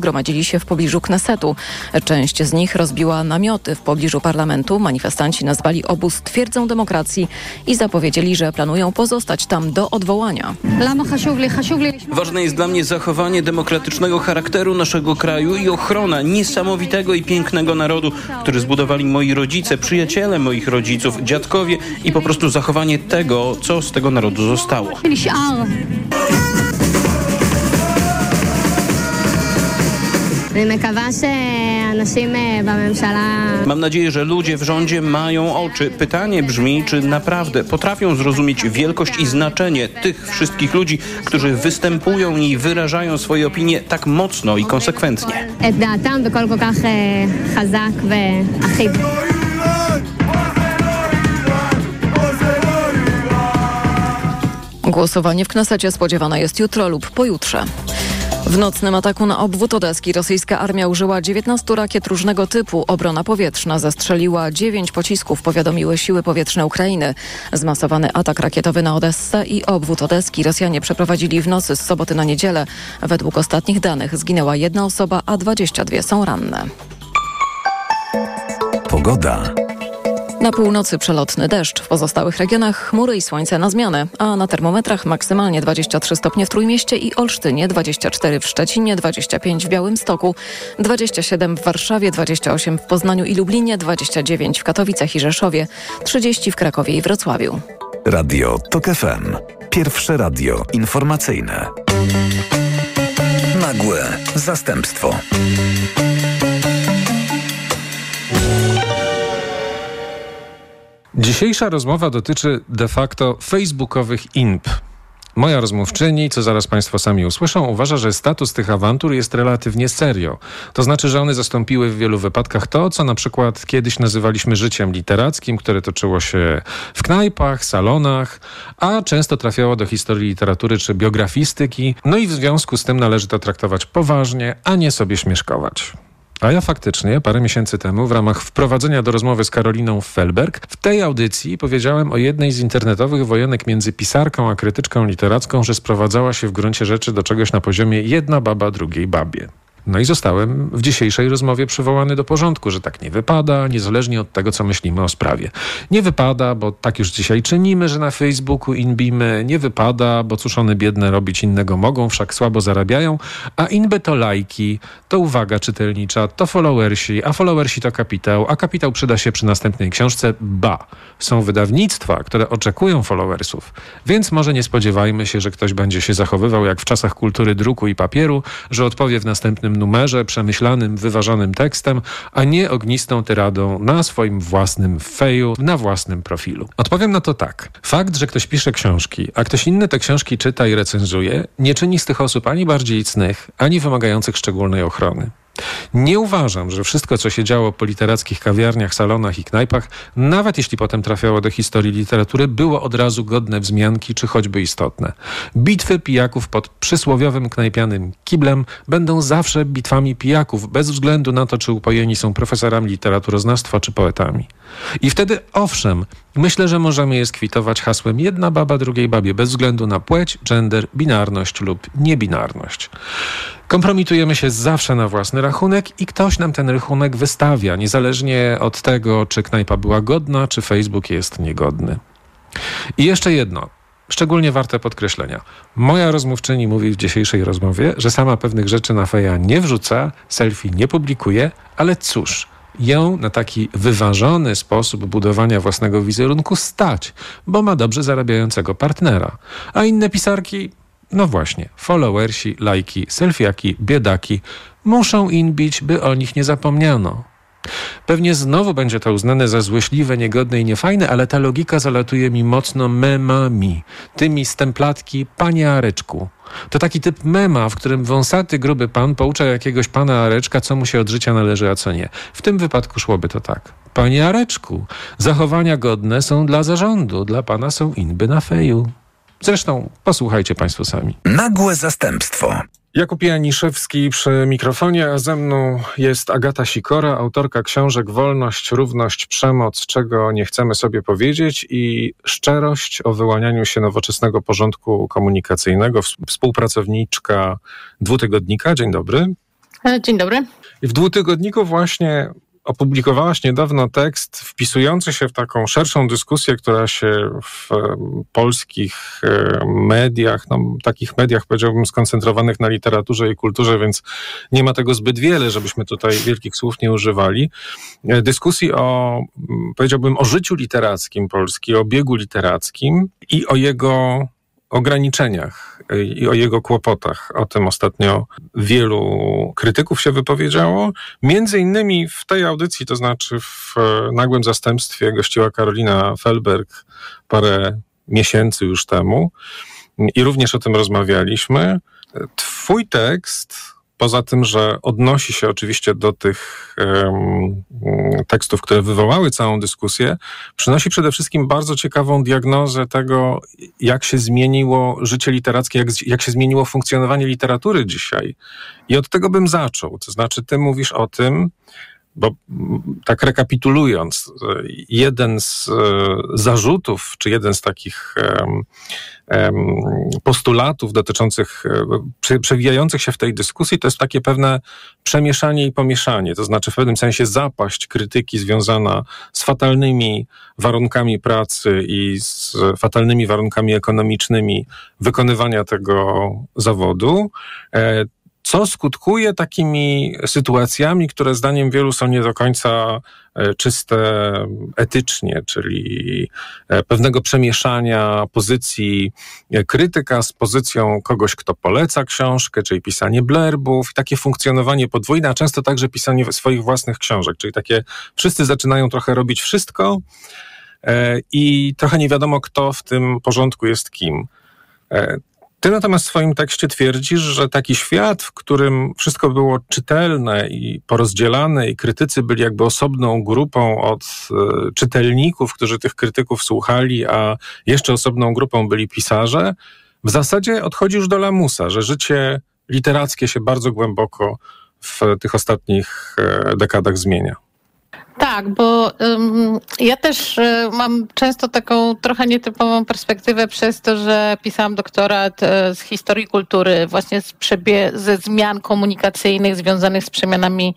gromadzili się w pobliżu Knesetu. Część z nich rozbiła namioty w pobliżu parlamentu. Manifestanci nazwali obóz twierdzą demokracji i zapowiedzieli, że planują pozostać tam do odwołania. Ważne jest dla mnie zachowanie demokratycznego charakteru naszego kraju i ochrona niesamowitego i pięknego narodu, który zbudowali moi rodzice, przyjaciele moich rodziców, dziadkowie i po prostu zachowanie tego, co z tego narodu zostało. Mam nadzieję, że ludzie w rządzie mają oczy. Pytanie brzmi, czy naprawdę potrafią zrozumieć wielkość i znaczenie tych wszystkich ludzi, którzy występują i wyrażają swoje opinie tak mocno i konsekwentnie. Głosowanie w Knesecie spodziewane jest jutro lub pojutrze. W nocnym ataku na obwód Odeski rosyjska armia użyła 19 rakiet różnego typu. Obrona powietrzna zastrzeliła 9 pocisków, powiadomiły siły powietrzne Ukrainy. Zmasowany atak rakietowy na Odessę i obwód Odeski Rosjanie przeprowadzili w nocy z soboty na niedzielę. Według ostatnich danych zginęła jedna osoba, a 22 są ranne. Pogoda. Na północy przelotny deszcz, w pozostałych regionach chmury i słońce na zmianę, a na termometrach maksymalnie 23 stopnie w Trójmieście i Olsztynie, 24 w Szczecinie, 25 w Białymstoku, 27 w Warszawie, 28 w Poznaniu i Lublinie, 29 w Katowicach i Rzeszowie, 30 w Krakowie i Wrocławiu. Radio TOK FM. Pierwsze radio informacyjne. Nagłe zastępstwo. Dzisiejsza rozmowa dotyczy de facto facebookowych imp. Moja rozmówczyni, co zaraz Państwo sami usłyszą, uważa, że status tych awantur jest relatywnie serio. To znaczy, że one zastąpiły w wielu wypadkach to, co na przykład kiedyś nazywaliśmy życiem literackim, które toczyło się w knajpach, salonach, a często trafiało do historii literatury czy biografistyki. No i w związku z tym należy to traktować poważnie, a nie sobie śmieszkować. A ja faktycznie parę miesięcy temu w ramach wprowadzenia do rozmowy z Karoliną Felberg w tej audycji powiedziałem o jednej z internetowych wojenek między pisarką a krytyczką literacką, że sprowadzała się w gruncie rzeczy do czegoś na poziomie jedna baba drugiej babie. No i zostałem w dzisiejszej rozmowie przywołany do porządku, że tak nie wypada, niezależnie od tego, co myślimy o sprawie. Nie wypada, bo tak już dzisiaj czynimy, że na Facebooku inbimy. Nie wypada, bo cóż one biedne robić innego mogą, wszak słabo zarabiają. A inby to lajki, to uwaga czytelnicza, to followersi, a followersi to kapitał, a kapitał przyda się przy następnej książce. Ba! Są wydawnictwa, które oczekują followersów. Więc może nie spodziewajmy się, że ktoś będzie się zachowywał jak w czasach kultury druku i papieru, że odpowie w następnym numerze, przemyślanym, wyważonym tekstem, a nie ognistą tyradą na swoim własnym feju, na własnym profilu. Odpowiem na to tak. Fakt, że ktoś pisze książki, a ktoś inny te książki czyta i recenzuje, nie czyni z tych osób ani bardziej cnych, ani wymagających szczególnej ochrony. Nie uważam, że wszystko, co się działo po literackich kawiarniach, salonach i knajpach, nawet jeśli potem trafiało do historii literatury, było od razu godne wzmianki czy choćby istotne. Bitwy pijaków pod przysłowiowym knajpianym kiblem będą zawsze bitwami pijaków, bez względu na to, czy upojeni są profesorami literaturoznawstwa czy poetami. I wtedy, owszem, myślę, że możemy je skwitować hasłem jedna baba drugiej babie, bez względu na płeć, gender, binarność lub niebinarność. Kompromitujemy się zawsze na własny rachunek i ktoś nam ten rachunek wystawia, niezależnie od tego, czy knajpa była godna, czy Facebook jest niegodny. I jeszcze jedno, szczególnie warte podkreślenia. Moja rozmówczyni mówi w dzisiejszej rozmowie, że sama pewnych rzeczy na feja nie wrzuca, selfie nie publikuje, ale cóż, ją na taki wyważony sposób budowania własnego wizerunku stać, bo ma dobrze zarabiającego partnera. A inne pisarki no właśnie, followersi, lajki, selfiaki, biedaki muszą inbić, by o nich nie zapomniano. Pewnie znowu będzie to uznane za złośliwe, niegodne i niefajne, ale ta logika zalatuje mi mocno memami, tymi stemplatki panie Areczku. To taki typ mema, w którym wąsaty, gruby pan poucza jakiegoś pana Areczka, co mu się od życia należy, a co nie. W tym wypadku szłoby to tak. Panie Areczku, zachowania godne są dla zarządu, dla pana są inby na feju. Zresztą posłuchajcie Państwo sami. Nagłe zastępstwo. Jakub Janiszewski przy mikrofonie, a ze mną jest Agata Sikora, autorka książek Wolność, Równość, Przemoc, czego nie chcemy sobie powiedzieć i Szczerość o wyłanianiu się nowoczesnego porządku komunikacyjnego, współpracowniczka dwutygodnika. Dzień dobry. Dzień dobry. W dwutygodniku właśnie opublikowałaś niedawno tekst wpisujący się w taką szerszą dyskusję, która się w polskich e, mediach, no, takich mediach powiedziałbym skoncentrowanych na literaturze i kulturze, więc nie ma tego zbyt wiele, żebyśmy tutaj wielkich słów nie używali. E, dyskusji o, powiedziałbym, o życiu literackim Polski, o biegu literackim i o jego ograniczeniach i o jego kłopotach. O tym ostatnio wielu krytyków się wypowiedziało. Między innymi w tej audycji, to znaczy w nagłym zastępstwie gościła Karolina Felberg parę miesięcy już temu i również o tym rozmawialiśmy. Twój tekst Poza tym, że odnosi się oczywiście do tych um, tekstów, które wywołały całą dyskusję, przynosi przede wszystkim bardzo ciekawą diagnozę tego, jak się zmieniło życie literackie, jak, jak się zmieniło funkcjonowanie literatury dzisiaj. I od tego bym zaczął. To znaczy, ty mówisz o tym, bo tak rekapitulując, jeden z e, zarzutów, czy jeden z takich postulatów dotyczących, e, przewijających się w tej dyskusji, to jest takie pewne przemieszanie i pomieszanie, to znaczy w pewnym sensie zapaść krytyki związana z fatalnymi warunkami pracy i z fatalnymi warunkami ekonomicznymi wykonywania tego zawodu. E, co skutkuje takimi sytuacjami, które zdaniem wielu są nie do końca e, czyste etycznie, czyli e, pewnego przemieszania pozycji e, krytyka z pozycją kogoś, kto poleca książkę, czyli pisanie blerbów, takie funkcjonowanie podwójne, a często także pisanie swoich własnych książek, czyli takie wszyscy zaczynają trochę robić wszystko i trochę nie wiadomo, kto w tym porządku jest kim. Ty natomiast w swoim tekście twierdzisz, że taki świat, w którym wszystko było czytelne i porozdzielane, i krytycy byli jakby osobną grupą od y, czytelników, którzy tych krytyków słuchali, a jeszcze osobną grupą byli pisarze, w zasadzie odchodzi już do lamusa, że życie literackie się bardzo głęboko w tych ostatnich e, dekadach zmienia. Tak, bo um, ja też y, mam często taką trochę nietypową perspektywę przez to, że pisałam doktorat y, z historii kultury, właśnie z przebie- ze zmian komunikacyjnych związanych z przemianami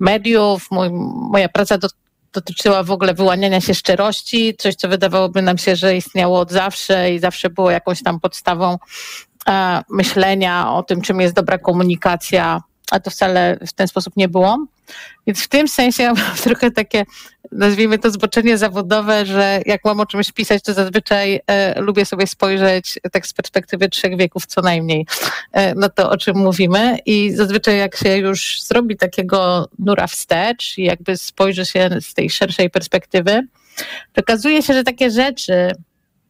mediów. Mój, moja praca do, dotyczyła w ogóle wyłaniania się szczerości, coś, co wydawałoby nam się, że istniało od zawsze i zawsze było jakąś tam podstawą e, myślenia o tym, czym jest dobra komunikacja, a to wcale w ten sposób nie było. Więc w tym sensie ja mam trochę takie, nazwijmy to zboczenie zawodowe, że jak mam o czymś pisać, to zazwyczaj e, lubię sobie spojrzeć tak z perspektywy trzech wieków co najmniej e, na to, o czym mówimy. I zazwyczaj jak się już zrobi takiego nura wstecz i jakby spojrzy się z tej szerszej perspektywy, to okazuje się, że takie rzeczy, m,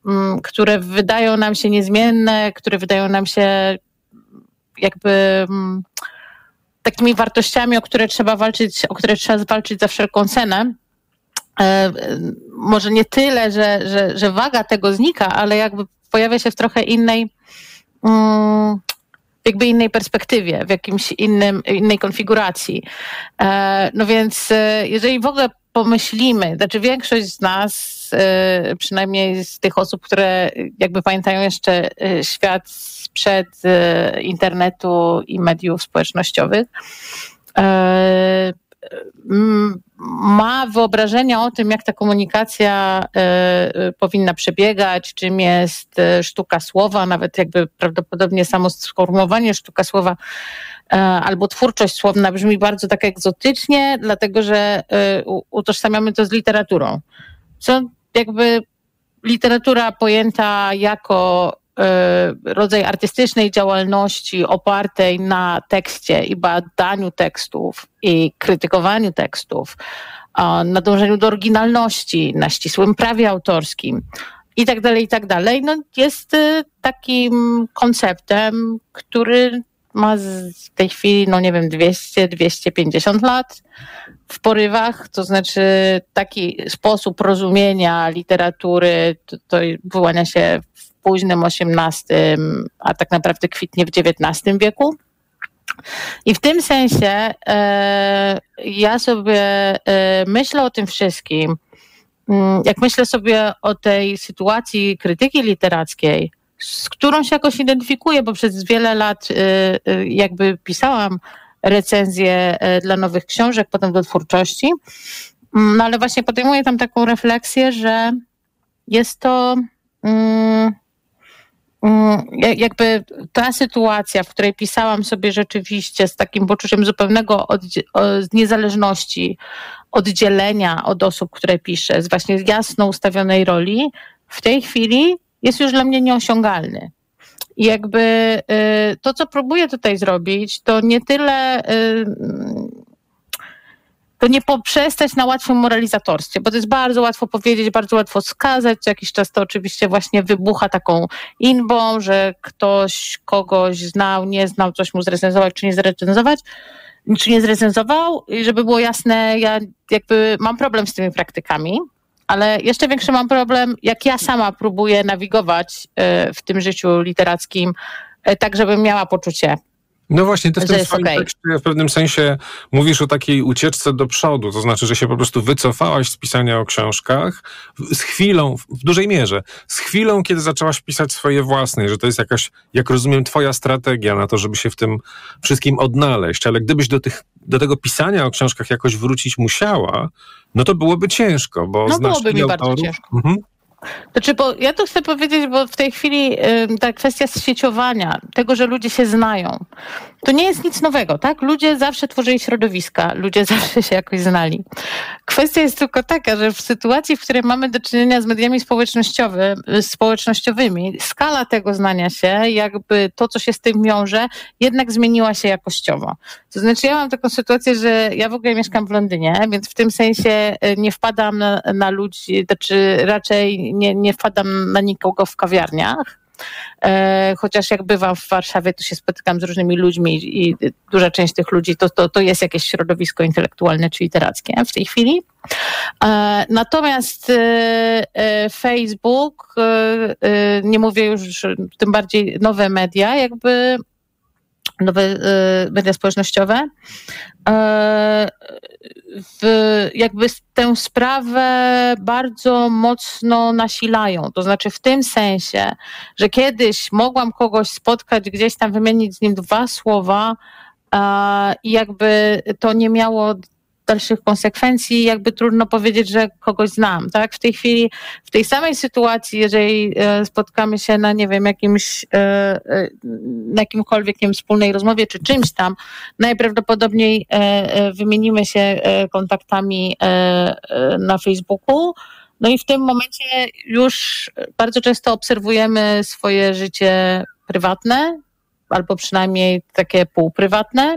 mm, które wydają nam się niezmienne, które wydają nam się jakby... M, mm, takimi wartościami, o które trzeba walczyć, o które trzeba zwalczyć za wszelką cenę. E, może nie tyle, że, że, że waga tego znika, ale jakby pojawia się w trochę innej, mm, jakby innej perspektywie, w jakimś innym, innej konfiguracji. E, no więc e, jeżeli w ogóle pomyślimy, znaczy większość z nas, przynajmniej z tych osób, które jakby pamiętają jeszcze świat sprzed internetu i mediów społecznościowych, ma wyobrażenia o tym, jak ta komunikacja powinna przebiegać, czym jest sztuka słowa, nawet jakby prawdopodobnie samo sformułowanie sztuka słowa albo twórczość słowna brzmi bardzo tak egzotycznie, dlatego że utożsamiamy to z literaturą. Co jakby literatura pojęta jako e, rodzaj artystycznej działalności opartej na tekście i badaniu tekstów i krytykowaniu tekstów, na dążeniu do oryginalności, na ścisłym prawie autorskim i tak dalej, i tak dalej, no jest e, takim konceptem, który ma w tej chwili, no nie wiem, 200-250 lat w porywach, to znaczy taki sposób rozumienia literatury to, to wyłania się w późnym XVIII, a tak naprawdę kwitnie w XIX wieku. I w tym sensie e, ja sobie e, myślę o tym wszystkim, mm, jak myślę sobie o tej sytuacji krytyki literackiej, z którą się jakoś identyfikuję, bo przez wiele lat y, y, jakby pisałam recenzje dla nowych książek, potem do twórczości. Mm, no ale właśnie podejmuję tam taką refleksję, że jest to. Mm, Mm, jakby ta sytuacja, w której pisałam sobie rzeczywiście z takim poczuciem zupełnego niezależności, oddzielenia od osób, które piszę, z właśnie jasno ustawionej roli, w tej chwili jest już dla mnie nieosiągalny. I jakby y, to, co próbuję tutaj zrobić, to nie tyle y, to nie poprzestać na łatwym moralizatorstwie, bo to jest bardzo łatwo powiedzieć, bardzo łatwo skazać. Jakiś czas to oczywiście właśnie wybucha taką inbą, że ktoś kogoś znał, nie znał, coś mu zrecenzować czy nie zrecenzować, czy nie zrecenzował. I żeby było jasne, ja jakby mam problem z tymi praktykami, ale jeszcze większy mam problem, jak ja sama próbuję nawigować e, w tym życiu literackim, e, tak żebym miała poczucie no właśnie, ty w tym swoim okay. tekście w pewnym sensie mówisz o takiej ucieczce do przodu, to znaczy, że się po prostu wycofałaś z pisania o książkach z chwilą, w dużej mierze, z chwilą, kiedy zaczęłaś pisać swoje własne, że to jest jakaś, jak rozumiem, twoja strategia na to, żeby się w tym wszystkim odnaleźć, ale gdybyś do, tych, do tego pisania o książkach jakoś wrócić musiała, no to byłoby ciężko, bo no byłoby mi autorów. bardzo ciężko. Mhm. Znaczy, bo ja to chcę powiedzieć, bo w tej chwili ta kwestia sieciowania, tego, że ludzie się znają, to nie jest nic nowego, tak? Ludzie zawsze tworzyli środowiska, ludzie zawsze się jakoś znali. Kwestia jest tylko taka, że w sytuacji, w której mamy do czynienia z mediami społecznościowymi, skala tego znania się, jakby to, co się z tym wiąże, jednak zmieniła się jakościowo. To znaczy, ja mam taką sytuację, że ja w ogóle mieszkam w Londynie, więc w tym sensie y, nie wpadam na, na ludzi, znaczy raczej nie, nie wpadam na nikogo w kawiarniach. E, chociaż jak bywam w Warszawie, to się spotykam z różnymi ludźmi i duża część tych ludzi to, to, to jest jakieś środowisko intelektualne czy literackie w tej chwili. E, natomiast e, Facebook, nie mówię już tym bardziej nowe media, jakby nowe media społecznościowe, w, jakby tę sprawę bardzo mocno nasilają. To znaczy w tym sensie, że kiedyś mogłam kogoś spotkać, gdzieś tam wymienić z nim dwa słowa i jakby to nie miało dalszych konsekwencji, jakby trudno powiedzieć, że kogoś znam, tak? W tej chwili, w tej samej sytuacji, jeżeli e, spotkamy się na, nie wiem, jakimś, e, e, na jakimkolwiek, nie wiem, wspólnej rozmowie, czy czymś tam, najprawdopodobniej wymienimy się kontaktami na Facebooku, no i w tym momencie już bardzo często obserwujemy swoje życie prywatne, albo przynajmniej takie półprywatne,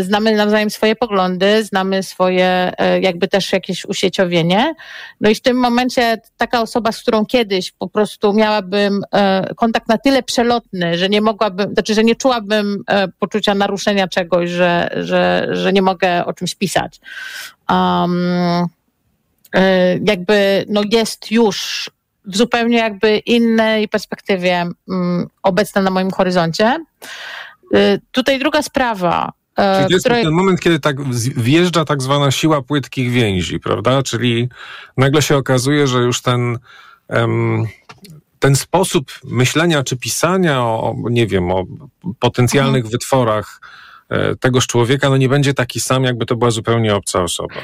znamy nawzajem swoje poglądy, znamy swoje e, jakby też jakieś usieciowienie. No i w tym momencie taka osoba, z którą kiedyś po prostu miałabym e, kontakt na tyle przelotny, że nie mogłabym, znaczy, że nie czułabym poczucia naruszenia czegoś, że, że, że nie mogę o czymś pisać. Um, jakby no jest już w zupełnie jakby innej perspektywie um, obecna na moim horyzoncie. Tutaj druga sprawa, E, Czyli to jest której... ten moment, kiedy tak wjeżdża tak zwana siła płytkich więzi, prawda? Czyli nagle się okazuje, że już ten, um, ten sposób myślenia czy pisania o, nie wiem, o potencjalnych mhm. wytworach e, tegoż człowieka, no nie będzie taki sam, jakby to była zupełnie obca osoba.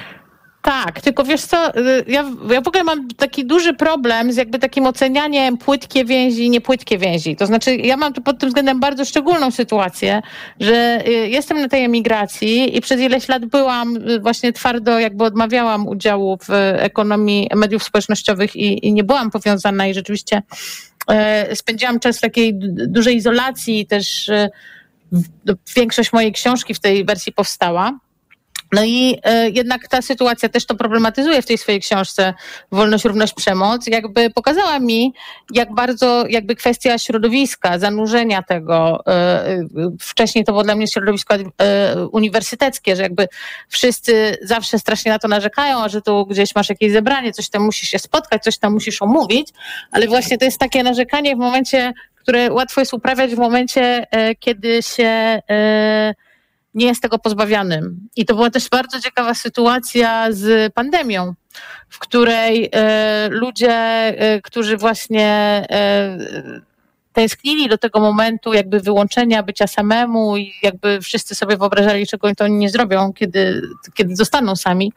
Tak, tylko wiesz co, y, ja, ja w ogóle mam taki duży problem z jakby takim ocenianiem płytkie więzi i niepłytkie więzi. To znaczy, ja mam tu pod tym względem bardzo szczególną sytuację, że y, jestem na tej emigracji i przez ileś lat byłam y, właśnie twardo, jakby odmawiałam udziału w ekonomii mediów społecznościowych i, i nie byłam powiązana i rzeczywiście e, spędziłam czas w takiej dużej izolacji też e, większość mojej książki w tej wersji powstała. No i e, jednak ta sytuacja też to problematyzuje w tej swojej książce Wolność, Równość, Przemoc. Jakby pokazała mi, jak bardzo jakby kwestia środowiska, zanurzenia tego, e, e, wcześniej to było dla mnie środowisko uniwersyteckie, że jakby wszyscy zawsze strasznie na to narzekają, a że tu gdzieś masz jakieś zebranie, coś tam musisz się spotkać, coś tam musisz omówić, ale właśnie to jest takie narzekanie w momencie, które łatwo jest uprawiać w momencie, kiedy się nie jest tego pozbawianym. I to była też bardzo ciekawa sytuacja z pandemią, w której e, ludzie, e, którzy właśnie e, tęsknili do tego momentu jakby wyłączenia, bycia samemu i jakby wszyscy sobie wyobrażali, czego to oni nie zrobią, kiedy, kiedy zostaną sami.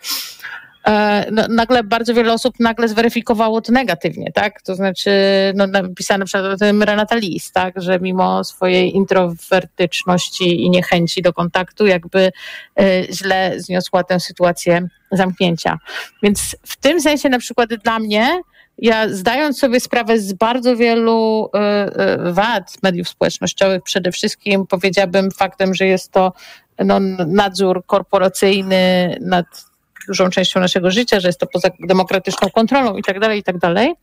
E, no, nagle bardzo wiele osób nagle zweryfikowało to negatywnie, tak? To znaczy, no, napisane o tym Renata Lis, tak? Że mimo swojej introwertyczności i niechęci do kontaktu, jakby e, źle zniosła tę sytuację zamknięcia. Więc w tym sensie na przykład dla mnie, ja zdając sobie sprawę z bardzo wielu e, wad mediów społecznościowych, przede wszystkim powiedziałabym faktem, że jest to no, nadzór korporacyjny nad dużą częścią naszego życia, że jest to poza demokratyczną kontrolą i tak dalej, i tak dalej.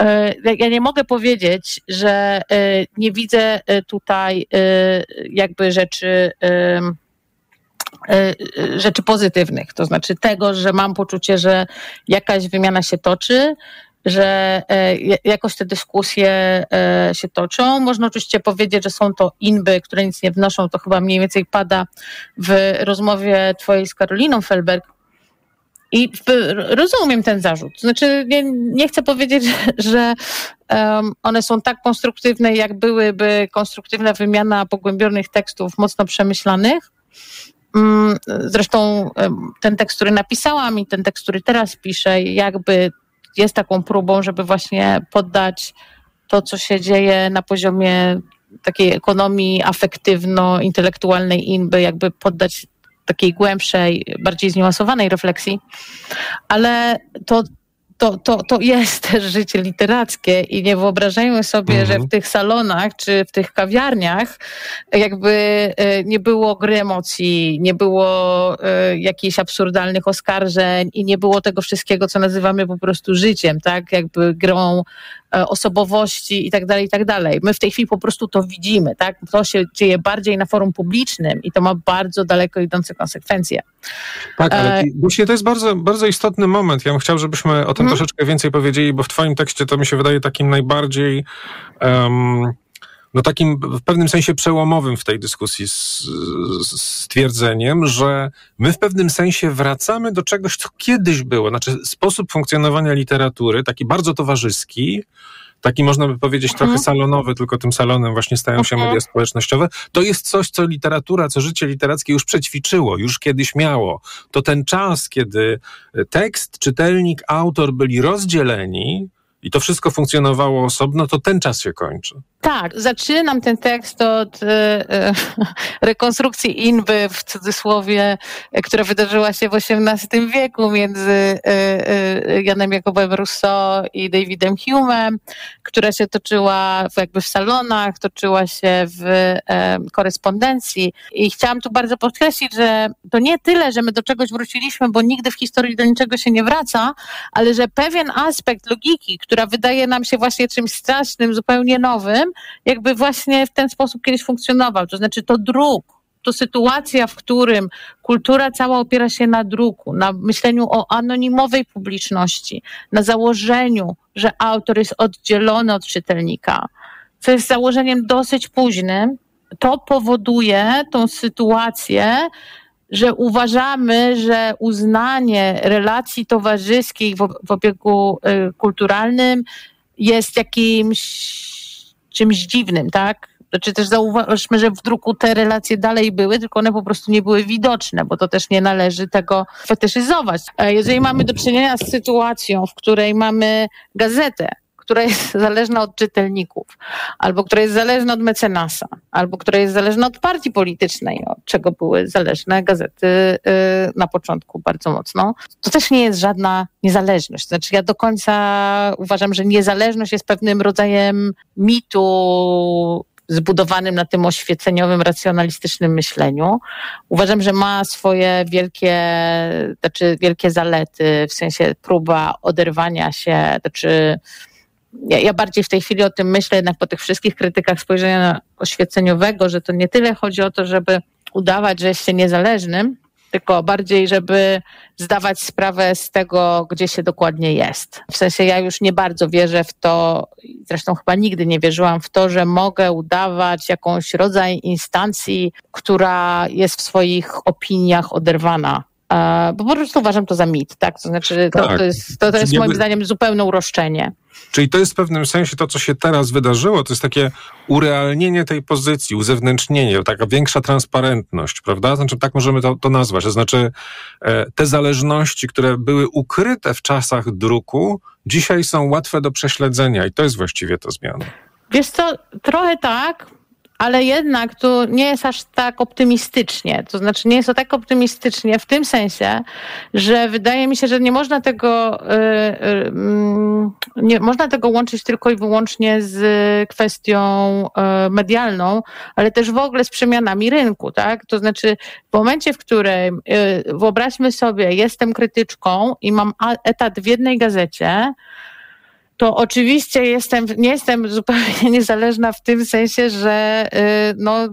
E, ja nie mogę powiedzieć, że e, nie widzę e, tutaj jakby rzeczy rzeczy pozytywnych, to znaczy tego, że mam poczucie, że jakaś wymiana się toczy, że jakoś te dyskusje się toczą. Można oczywiście powiedzieć, że są to inby, które nic nie wnoszą, to chyba mniej więcej pada w rozmowie twojej z Karoliną Felberg, i rozumiem ten zarzut. Znaczy, nie, nie chcę powiedzieć, że um, one są tak konstruktywne, jak byłyby konstruktywna wymiana pogłębionych tekstów mocno przemyślanych. Um, zresztą um, ten tekst, który napisałam i ten tekst, który teraz piszę, jakby jest taką próbą, żeby właśnie poddać to, co się dzieje na poziomie takiej ekonomii afektywno-intelektualnej inby, jakby poddać takiej głębszej, bardziej zniuansowanej refleksji, ale to, to, to, to jest też życie literackie i nie wyobrażajmy sobie, mhm. że w tych salonach czy w tych kawiarniach jakby e, nie było gry emocji, nie było e, jakichś absurdalnych oskarżeń i nie było tego wszystkiego, co nazywamy po prostu życiem, tak? Jakby grą osobowości i tak dalej, i tak dalej. My w tej chwili po prostu to widzimy, tak? To się dzieje bardziej na forum publicznym i to ma bardzo daleko idące konsekwencje. Tak, ale e, właśnie to jest bardzo, bardzo istotny moment. Ja bym chciał, żebyśmy o tym hmm. troszeczkę więcej powiedzieli, bo w twoim tekście to mi się wydaje takim najbardziej um, no takim w pewnym sensie przełomowym w tej dyskusji stwierdzeniem, że my w pewnym sensie wracamy do czegoś, co kiedyś było. Znaczy sposób funkcjonowania literatury, taki bardzo towarzyski, taki można by powiedzieć trochę mhm. salonowy, tylko tym salonem właśnie stają się media społecznościowe, to jest coś, co literatura, co życie literackie już przećwiczyło, już kiedyś miało. To ten czas, kiedy tekst, czytelnik, autor byli rozdzieleni, i to wszystko funkcjonowało osobno, to ten czas się kończy. Tak, zaczynam ten tekst od e, e rekonstrukcji Inby w cudzysłowie, która wydarzyła się w XVIII wieku między e, e, Janem Jakobem Rousseau i Davidem Humem, która się toczyła w, jakby w salonach, toczyła się w e, korespondencji. I chciałam tu bardzo podkreślić, że to nie tyle, że my do czegoś wróciliśmy, bo nigdy w historii do niczego się nie wraca, ale że pewien aspekt logiki, która wydaje nam się właśnie czymś strasznym, zupełnie nowym, jakby właśnie w ten sposób kiedyś funkcjonował. To znaczy to druk, to sytuacja, w którym kultura cała opiera się na druku, na myśleniu o anonimowej publiczności, na założeniu, że autor jest oddzielony od czytelnika, co jest założeniem dosyć późnym, to powoduje tą sytuację, że uważamy, że uznanie relacji towarzyskich w, w obiegu y, kulturalnym jest jakimś czymś dziwnym, tak? Znaczy też zauważmy, że w druku te relacje dalej były, tylko one po prostu nie były widoczne, bo to też nie należy tego fetyszyzować. Jeżeli mamy do czynienia z sytuacją, w której mamy gazetę, która jest zależna od czytelników, albo która jest zależna od mecenasa, albo która jest zależna od partii politycznej, od czego były zależne gazety y, na początku bardzo mocno, to też nie jest żadna niezależność. Znaczy ja do końca uważam, że niezależność jest pewnym rodzajem mitu zbudowanym na tym oświeceniowym, racjonalistycznym myśleniu. Uważam, że ma swoje wielkie, znaczy wielkie zalety, w sensie próba oderwania się, znaczy ja, ja, bardziej w tej chwili o tym myślę, jednak po tych wszystkich krytykach spojrzenia oświeceniowego, że to nie tyle chodzi o to, żeby udawać, że jest się niezależnym, tylko bardziej, żeby zdawać sprawę z tego, gdzie się dokładnie jest. W sensie ja już nie bardzo wierzę w to, zresztą chyba nigdy nie wierzyłam w to, że mogę udawać jakąś rodzaj instancji, która jest w swoich opiniach oderwana bo po prostu uważam to za mit, tak? To znaczy, to, tak. to jest, to, to jest moim zdaniem zupełne uroszczenie. Czyli to jest w pewnym sensie to, co się teraz wydarzyło, to jest takie urealnienie tej pozycji, uzewnętrznienie, taka większa transparentność, prawda? Znaczy, tak możemy to, to nazwać. To znaczy, e, te zależności, które były ukryte w czasach druku, dzisiaj są łatwe do prześledzenia i to jest właściwie ta zmiana. Wiesz co, trochę tak, ale jednak tu nie jest aż tak optymistycznie. To znaczy, nie jest to tak optymistycznie w tym sensie, że wydaje mi się, że nie można tego, y, y, nie można tego łączyć tylko i wyłącznie z kwestią y, medialną, ale też w ogóle z przemianami rynku, tak? To znaczy, w momencie, w którym wyobraźmy sobie, jestem krytyczką i mam etat w jednej gazecie, to oczywiście jestem, nie jestem zupełnie niezależna w tym sensie, że y, no,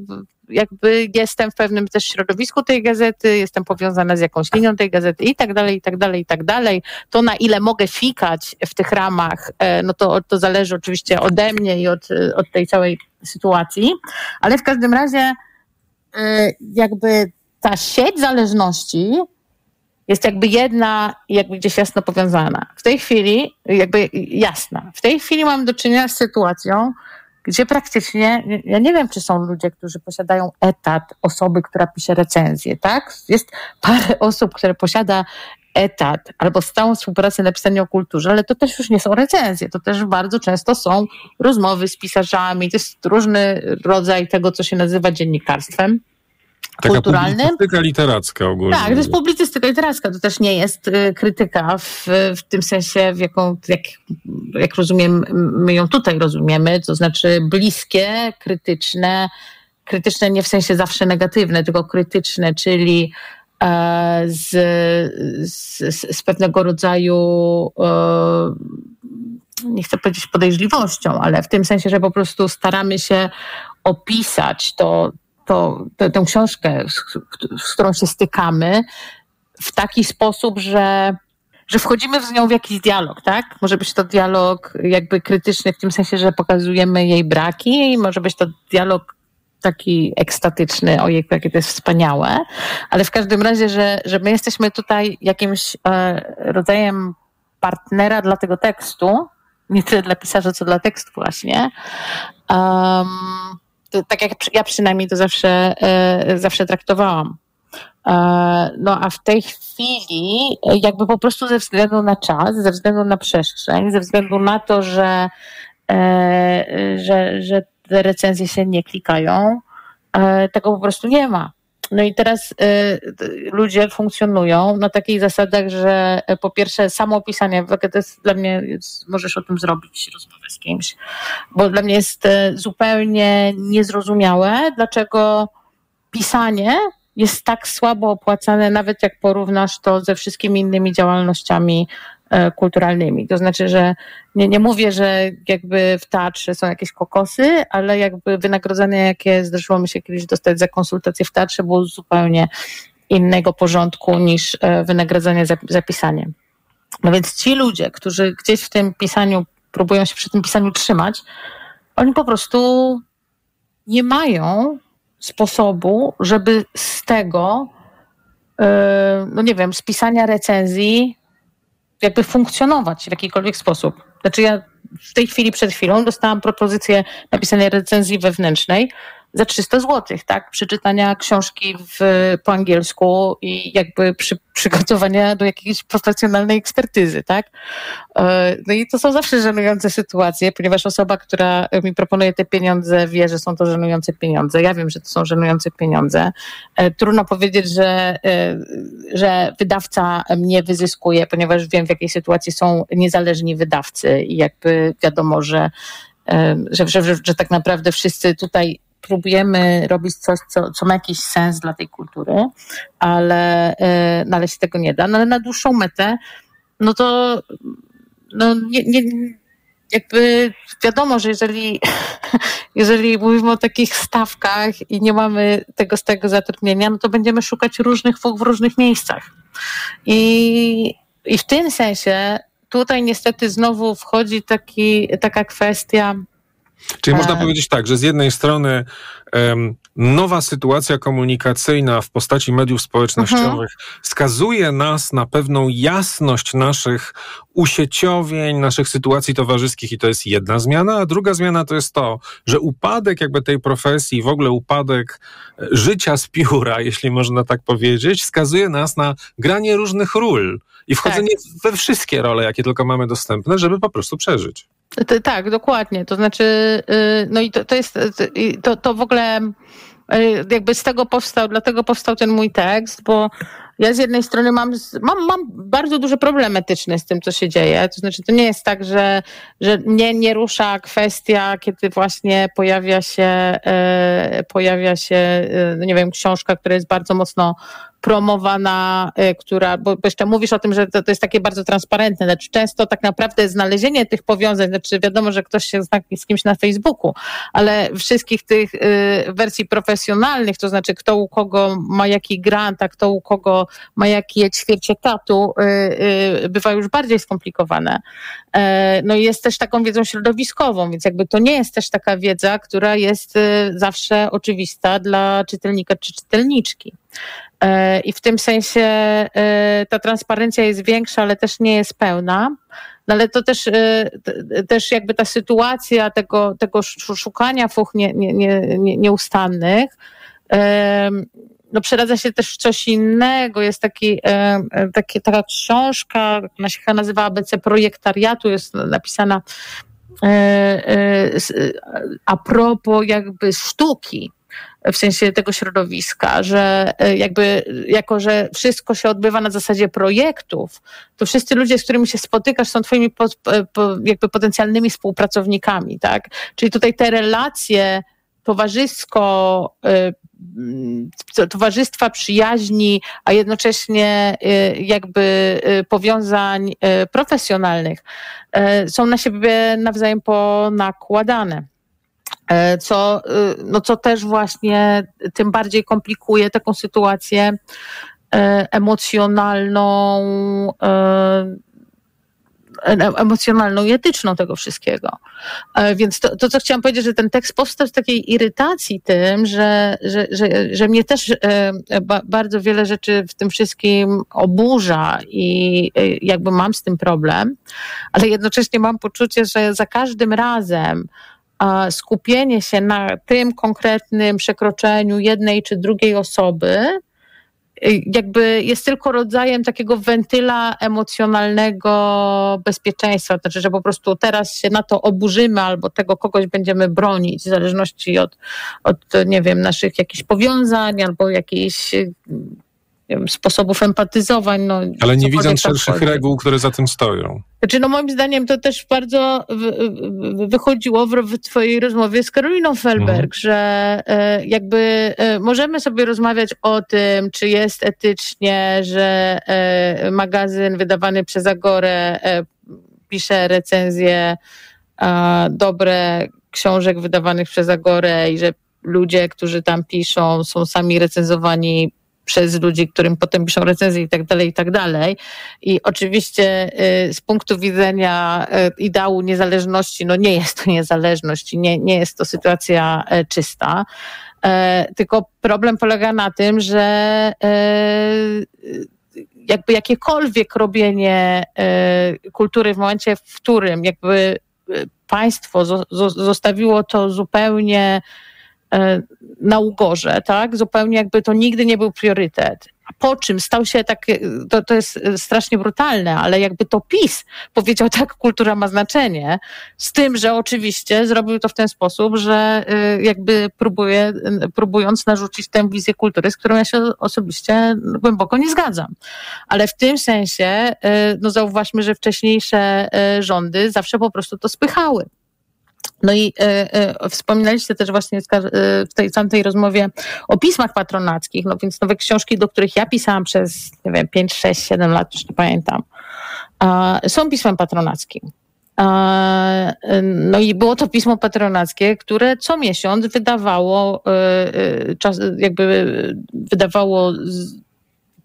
jakby jestem w pewnym też środowisku tej gazety, jestem powiązana z jakąś linią tej gazety i tak dalej, i tak dalej, i tak dalej. To na ile mogę fikać w tych ramach, e, no to, to zależy oczywiście ode mnie i od, od tej całej sytuacji, ale w każdym razie y, jakby ta sieć zależności jest jakby jedna, jakby gdzieś jasno powiązana. W tej chwili, jakby jasna. W tej chwili mam do czynienia z sytuacją, gdzie praktycznie, ja nie wiem, czy są ludzie, którzy posiadają etat osoby, która pisze recenzję, tak? Jest parę osób, które posiada etat albo stałą współpracę na pisanie o kulturze, ale to też już nie są recenzje, to też bardzo często są rozmowy z pisarzami, to jest różny rodzaj tego, co się nazywa dziennikarstwem. Taka kulturalnym. publicystyka literacka ogólnie. Tak, to jest publicystyka literacka, to też nie jest y, krytyka w, w tym sensie, w jaką, jak, jak rozumiem, my ją tutaj rozumiemy, to znaczy bliskie, krytyczne, krytyczne nie w sensie zawsze negatywne, tylko krytyczne, czyli e, z, z, z pewnego rodzaju e, nie chcę powiedzieć podejrzliwością, ale w tym sensie, że po prostu staramy się opisać to, to, tę książkę, z, z którą się stykamy, w taki sposób, że że wchodzimy z nią w jakiś dialog, tak? Może być to dialog jakby krytyczny w tym sensie, że pokazujemy jej braki, może być to dialog taki ekstatyczny, ojej, jakie to jest wspaniałe, ale w każdym razie, że, że my jesteśmy tutaj jakimś e, rodzajem partnera dla tego tekstu, nie tyle dla pisarza, co dla tekstu właśnie. Um, to, tak jak ja przynajmniej to zawsze, e, zawsze traktowałam. E, no a w tej chwili, jakby po prostu ze względu na czas, ze względu na przestrzeń, ze względu na to, że, e, że, że te recenzje się nie klikają, tego po prostu nie ma. No i teraz y, ludzie funkcjonują na takich zasadach, że y, po pierwsze samo opisanie, to jest dla mnie, jest, możesz o tym zrobić rozmowę z kimś, bo dla mnie jest y, zupełnie niezrozumiałe, dlaczego pisanie jest tak słabo opłacane, nawet jak porównasz to ze wszystkimi innymi działalnościami E, kulturalnymi. To znaczy, że nie, nie mówię, że jakby w teatrze są jakieś kokosy, ale jakby wynagrodzenie, jakie zdarzyło mi się kiedyś dostać za konsultację w teatrze, było zupełnie innego porządku niż e, wynagrodzenie za, za pisanie. No więc ci ludzie, którzy gdzieś w tym pisaniu próbują się przy tym pisaniu trzymać, oni po prostu nie mają sposobu, żeby z tego, e, no nie wiem, z pisania recenzji jakby funkcjonować w jakikolwiek sposób. Znaczy ja w tej chwili przed chwilą dostałam propozycję napisania recenzji wewnętrznej za 300 zł, tak? Przeczytania książki w, po angielsku i jakby przy, przygotowania do jakiejś profesjonalnej ekspertyzy, tak? E, no i to są zawsze żenujące sytuacje, ponieważ osoba, która mi proponuje te pieniądze, wie, że są to żenujące pieniądze. Ja wiem, że to są żenujące pieniądze. E, trudno powiedzieć, że, e, że wydawca mnie wyzyskuje, ponieważ wiem, w jakiej sytuacji są niezależni wydawcy i jakby wiadomo, że że, że, że, że tak naprawdę wszyscy tutaj próbujemy robić coś, co, co ma jakiś sens dla tej kultury, ale, e, no, ale się tego nie da. No ale na dłuższą metę, no to no nie, nie, jakby wiadomo, że jeżeli, jeżeli mówimy o takich stawkach i nie mamy tego z tego zatrudnienia, no to będziemy szukać różnych w różnych miejscach. I, i w tym sensie tutaj niestety znowu wchodzi taki, taka kwestia Czyli można powiedzieć tak, że z jednej strony um, nowa sytuacja komunikacyjna w postaci mediów społecznościowych mhm. skazuje nas na pewną jasność naszych usieciowień, naszych sytuacji towarzyskich i to jest jedna zmiana, a druga zmiana to jest to, że upadek jakby tej profesji, w ogóle upadek e, życia z pióra, jeśli można tak powiedzieć, skazuje nas na granie różnych ról i wchodzenie tak. we wszystkie role, jakie tylko mamy dostępne, żeby po prostu przeżyć. Tak, dokładnie. To znaczy, y, no i to, to jest, to, to w ogóle y, jakby z tego powstał, dlatego powstał ten mój tekst, bo ja z jednej strony mam, mam, mam bardzo duży problem etyczny z tym, co się dzieje. To znaczy, to nie jest tak, że, że mnie nie rusza kwestia, kiedy właśnie pojawia się, e, pojawia się, no nie wiem, książka, która jest bardzo mocno promowana, y, która, bo jeszcze mówisz o tym, że to, to jest takie bardzo transparentne, znaczy często tak naprawdę znalezienie tych powiązań, znaczy wiadomo, że ktoś się zna z kimś na Facebooku, ale wszystkich tych y, wersji profesjonalnych, to znaczy kto u kogo ma jaki grant, a kto u kogo ma jakie ćwiercie tatu, y, bywa już bardziej skomplikowane. E, no i jest też taką wiedzą środowiskową, więc jakby to nie jest też taka wiedza, która jest zawsze oczywista dla czytelnika czy czytelniczki. E, I w tym sensie e, ta transparencja jest większa, ale też nie jest pełna. No ale to też, e, też jakby ta sytuacja tego, tego szukania fuch nie, nie, nie, nieustannych, no przeradza się też w coś innego. Jest taki, taki, taka książka, ona się nazywa ABC Projektariatu, jest napisana a propos jakby sztuki w sensie tego środowiska, że e, jakby jako, że wszystko się odbywa na zasadzie projektów, to wszyscy ludzie, z którymi się spotykasz, są twoimi po, po, jakby potencjalnymi współpracownikami, tak? Czyli tutaj te relacje towarzysko e, towarzystwa przyjaźni, a jednocześnie e, jakby powiązań profesjonalnych są na siebie nawzajem ponakładane. E, co, y, no co też właśnie tym bardziej komplikuje taką sytuację e, emocjonalną, e, emocjonalną i etyczną tego wszystkiego. Więc to, to, co chciałam powiedzieć, że ten tekst powstał z takiej irytacji tym, że, że, że, że mnie też bardzo wiele rzeczy w tym wszystkim oburza i jakby mam z tym problem, ale jednocześnie mam poczucie, że za każdym razem skupienie się na tym konkretnym przekroczeniu jednej czy drugiej osoby, y, jakby jest tylko rodzajem takiego wentyla emocjonalnego bezpieczeństwa. Znaczy, że po prostu teraz się na to oburzymy albo tego kogoś będziemy bronić, w zależności od, od nie wiem, naszych jakichś powiązań albo wiem, sposobów empatyzowań. No, Ale nie widząc szerszych reguł, które za tym stoją. Znaczy, no moim zdaniem to też bardzo wychodziło w, w twojej rozmowie z Karoliną Felberg, mhm. że e, jakby e, możemy sobie rozmawiać o tym, czy jest etycznie, że e, magazyn wydawany przez Agorę pisze recenzje dobre książek wydawanych przez Agorę i że ludzie, którzy tam piszą, są sami recenzowani przez ludzi, którym potem piszą recenzje i tak dalej, i tak dalej. I oczywiście y, z punktu widzenia y, ideału niezależności, no nie jest to niezależność i nie, nie jest to sytuacja y, czysta. Tylko problem polega na tym, że jakby jakiekolwiek robienie kultury w momencie, w którym jakby państwo zostawiło to zupełnie E, na ugorze, tak? Zupełnie jakby to nigdy nie był priorytet. Po czym stał się tak, to, to jest strasznie brutalne, ale jakby to PiS powiedział tak, kultura ma znaczenie, z tym, że oczywiście zrobił to w ten sposób, że jakby próbuje, próbując narzucić tę wizję kultury, z którą ja się osobiście głęboko nie zgadzam. Ale w tym sensie, no zauważmy, że wcześniejsze rządy zawsze po prostu to spychały. No i e, e, wspominaliście też właśnie e, w tej tamtej rozmowie o pismach patronackich, no więc nowe książki, do których ja pisałam przez, nie wiem, 5, 6, 7 lat, już nie pamiętam, e, są pismem patronackim. E, no i było to pismo patronackie, które co miesiąc wydawało, e, czas, jakby wydawało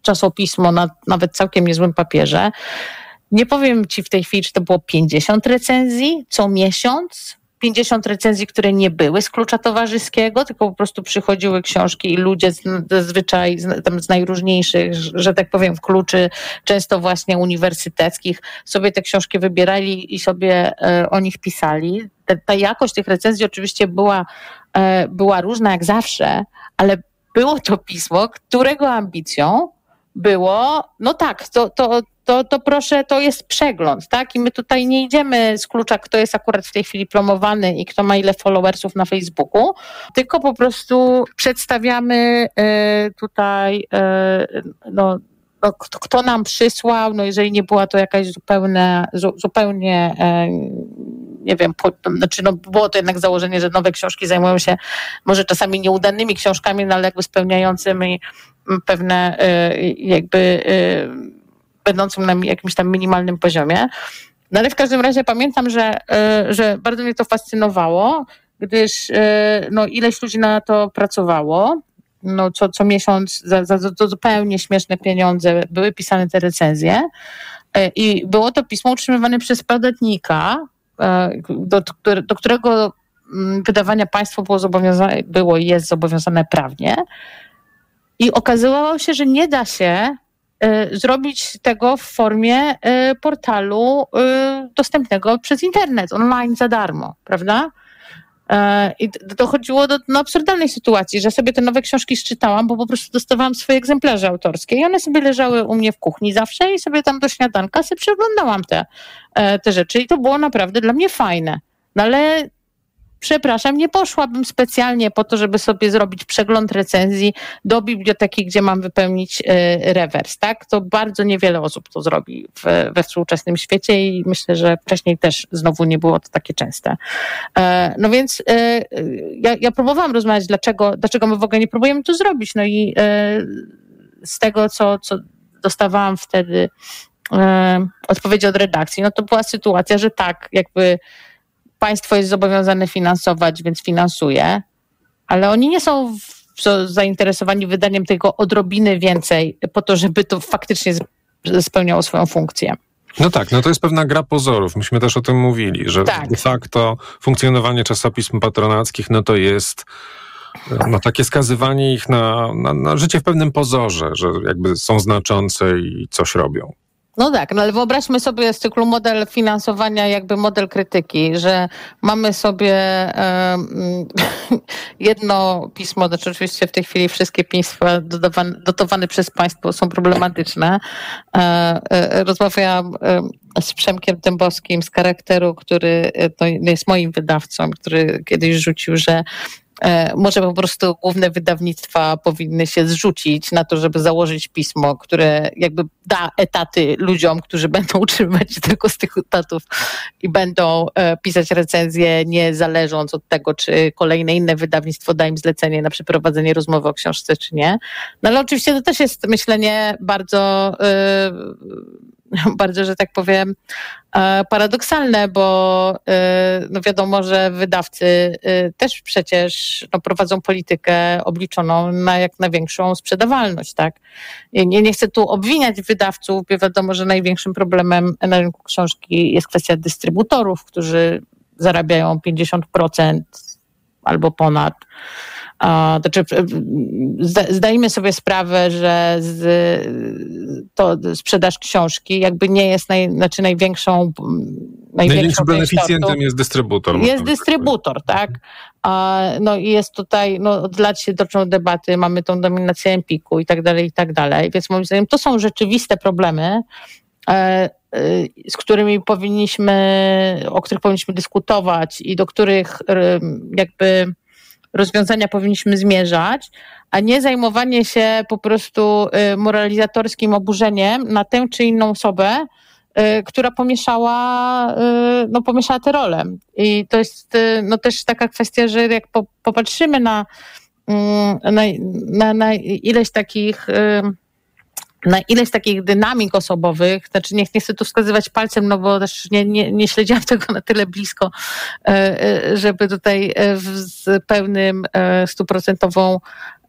czasopismo na nawet całkiem niezłym papierze. Nie powiem ci w tej chwili, czy to było 50 recenzji co miesiąc, 50 recenzji, które nie były z klucza towarzyskiego, tylko po prostu przychodziły książki i ludzie zazwyczaj z, tam z najróżniejszych, że tak powiem, kluczy, często właśnie uniwersyteckich, sobie te książki wybierali i sobie e, o nich pisali. Ta, ta jakość tych recenzji oczywiście była, e, była różna jak zawsze, ale było to pismo, którego ambicją było, no tak, to, to, to, to proszę, to jest przegląd, tak? I my tutaj nie idziemy z klucza, kto jest akurat w tej chwili promowany i kto ma ile followersów na Facebooku, tylko po prostu przedstawiamy e, tutaj e, no, no, kto, kto, nam przysłał, no jeżeli nie była to jakaś zupełnie, zupełnie e, nie wiem, po, znaczy no było to jednak założenie, że nowe książki zajmują się może czasami nieudanymi książkami, no ale jakby spełniającymi pewne jakby będącym na jakimś tam minimalnym poziomie. No ale w każdym razie pamiętam, że, e, że bardzo mnie to fascynowało, gdyż e, no, ileś ludzi na to pracowało. No, co, co miesiąc za, za, za zupełnie śmieszne pieniądze były pisane te recenzje. E, I było to pismo utrzymywane przez podatnika, do, do którego mm, wydawania państwo było zobowiązane, było i jest zobowiązane prawnie. I okazywało się, że nie da się zrobić tego w formie y, portalu y, dostępnego przez internet, online za darmo, prawda? I dochodziło do no, absurdalnej sytuacji, że sobie te nowe książki szczytałam, bo po prostu dostawałam swoje egzemplarze autorskie i one sobie leżały u mnie w kuchni zawsze i sobie tam do śniadanka sobie przeglądałam te, e, te rzeczy i to było naprawdę dla mnie fajne. No ale przepraszam, nie poszłabym specjalnie po to, żeby sobie zrobić przegląd recenzji do biblioteki, gdzie mam wypełnić e, rewers, tak? To bardzo niewiele osób to zrobi w, we współczesnym świecie i myślę, że wcześniej też znowu nie było to takie częste. E, no więc e, ja, ja próbowałam rozmawiać, dlaczego, dlaczego my w ogóle nie próbujemy to zrobić. No i z tego, co, co dostawałam wtedy odpowiedzi od redakcji, no to była sytuacja, że tak, jakby państwo jest zobowiązane finansować, więc finansuje, ale oni nie są zainteresowani wydaniem tego odrobiny więcej po to, żeby to faktycznie spełniało swoją funkcję. No tak, no to jest pewna gra pozorów. Myśmy też o tym mówili, że tak. de facto funkcjonowanie czasopism patronackich, no to jest no, takie skazywanie ich na, na, na życie w pewnym pozorze, że jakby są znaczące i coś robią. No tak, no ale wyobraźmy sobie z cyklu model finansowania, jakby model krytyki, że mamy sobie um, jedno pismo, znaczy oczywiście w tej chwili wszystkie pisma dotowane, dotowane przez państwo są problematyczne. E, e, rozmawiałam z Przemkiem Dębowskim z charakteru, który to jest moim wydawcą, który kiedyś rzucił, że może po prostu główne wydawnictwa powinny się zrzucić na to, żeby założyć pismo, które jakby da etaty ludziom, którzy będą utrzymywać się tylko z tych etatów i będą e, pisać recenzje, nie zależąc od tego, czy kolejne inne wydawnictwo da im zlecenie na przeprowadzenie rozmowy o książce, czy nie. No ale oczywiście to też jest myślenie bardzo yy, bardzo, że tak powiem, e, paradoksalne, bo e, no wiadomo, że wydawcy e, też przecież no, prowadzą politykę obliczoną na jak największą sprzedawalność, tak? Nie, nie chcę tu obwiniać wydawców, bo wiadomo, że największym problemem na rynku książki jest kwestia dystrybutorów, którzy zarabiają 50% albo ponad znaczy, zdajmy sobie sprawę, że z, to sprzedaż książki jakby nie jest naj, znaczy największą. Największym beneficjentem jest dystrybutor. Jest dystrybutor, tak. No i jest tutaj, no od lat się toczą debaty, mamy tą dominację Empiku i tak dalej, i tak dalej. Więc moim zdaniem to są rzeczywiste problemy, e, e, z którymi powinniśmy, o których powinniśmy dyskutować i do których jakby rozwiązania powinniśmy zmierzać, a nie zajmowanie się po prostu y, moralizatorskim oburzeniem na tę czy inną osobę, y, która pomieszała, y, no, pomieszała te role. I to jest no, też taka kwestia, że jak popatrzymy na, mm, na, na, na ileś takich na ileś takich dynamik osobowych, znaczy nie, nie chcę tu wskazywać palcem, no bo też nie, nie, nie śledziłam tego na tyle blisko, e, e, żeby tutaj e, z pełnym, stuprocentową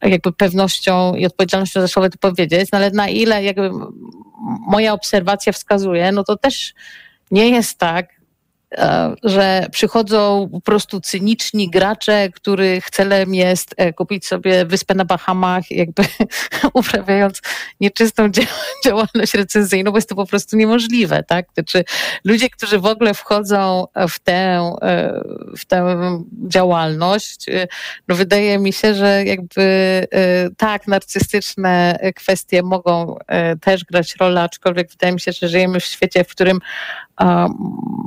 jakby pewnością i odpowiedzialnością za słowo to powiedzieć, no ale na ile jakby moja obserwacja wskazuje, no to też nie jest tak, że przychodzą po prostu cyniczni gracze, których celem jest e, kupić sobie wyspę na Bahamach, jakby uprawiając nieczystą działalność recenzyjną, bo jest to po prostu niemożliwe, tak? Znaczy ludzie, którzy w ogóle wchodzą w tę, e, w tę działalność, no wydaje mi się, że jakby tak, narcystyczne kwestie mogą też grać rolę, aczkolwiek wydaje mi się, że żyjemy w świecie, w którym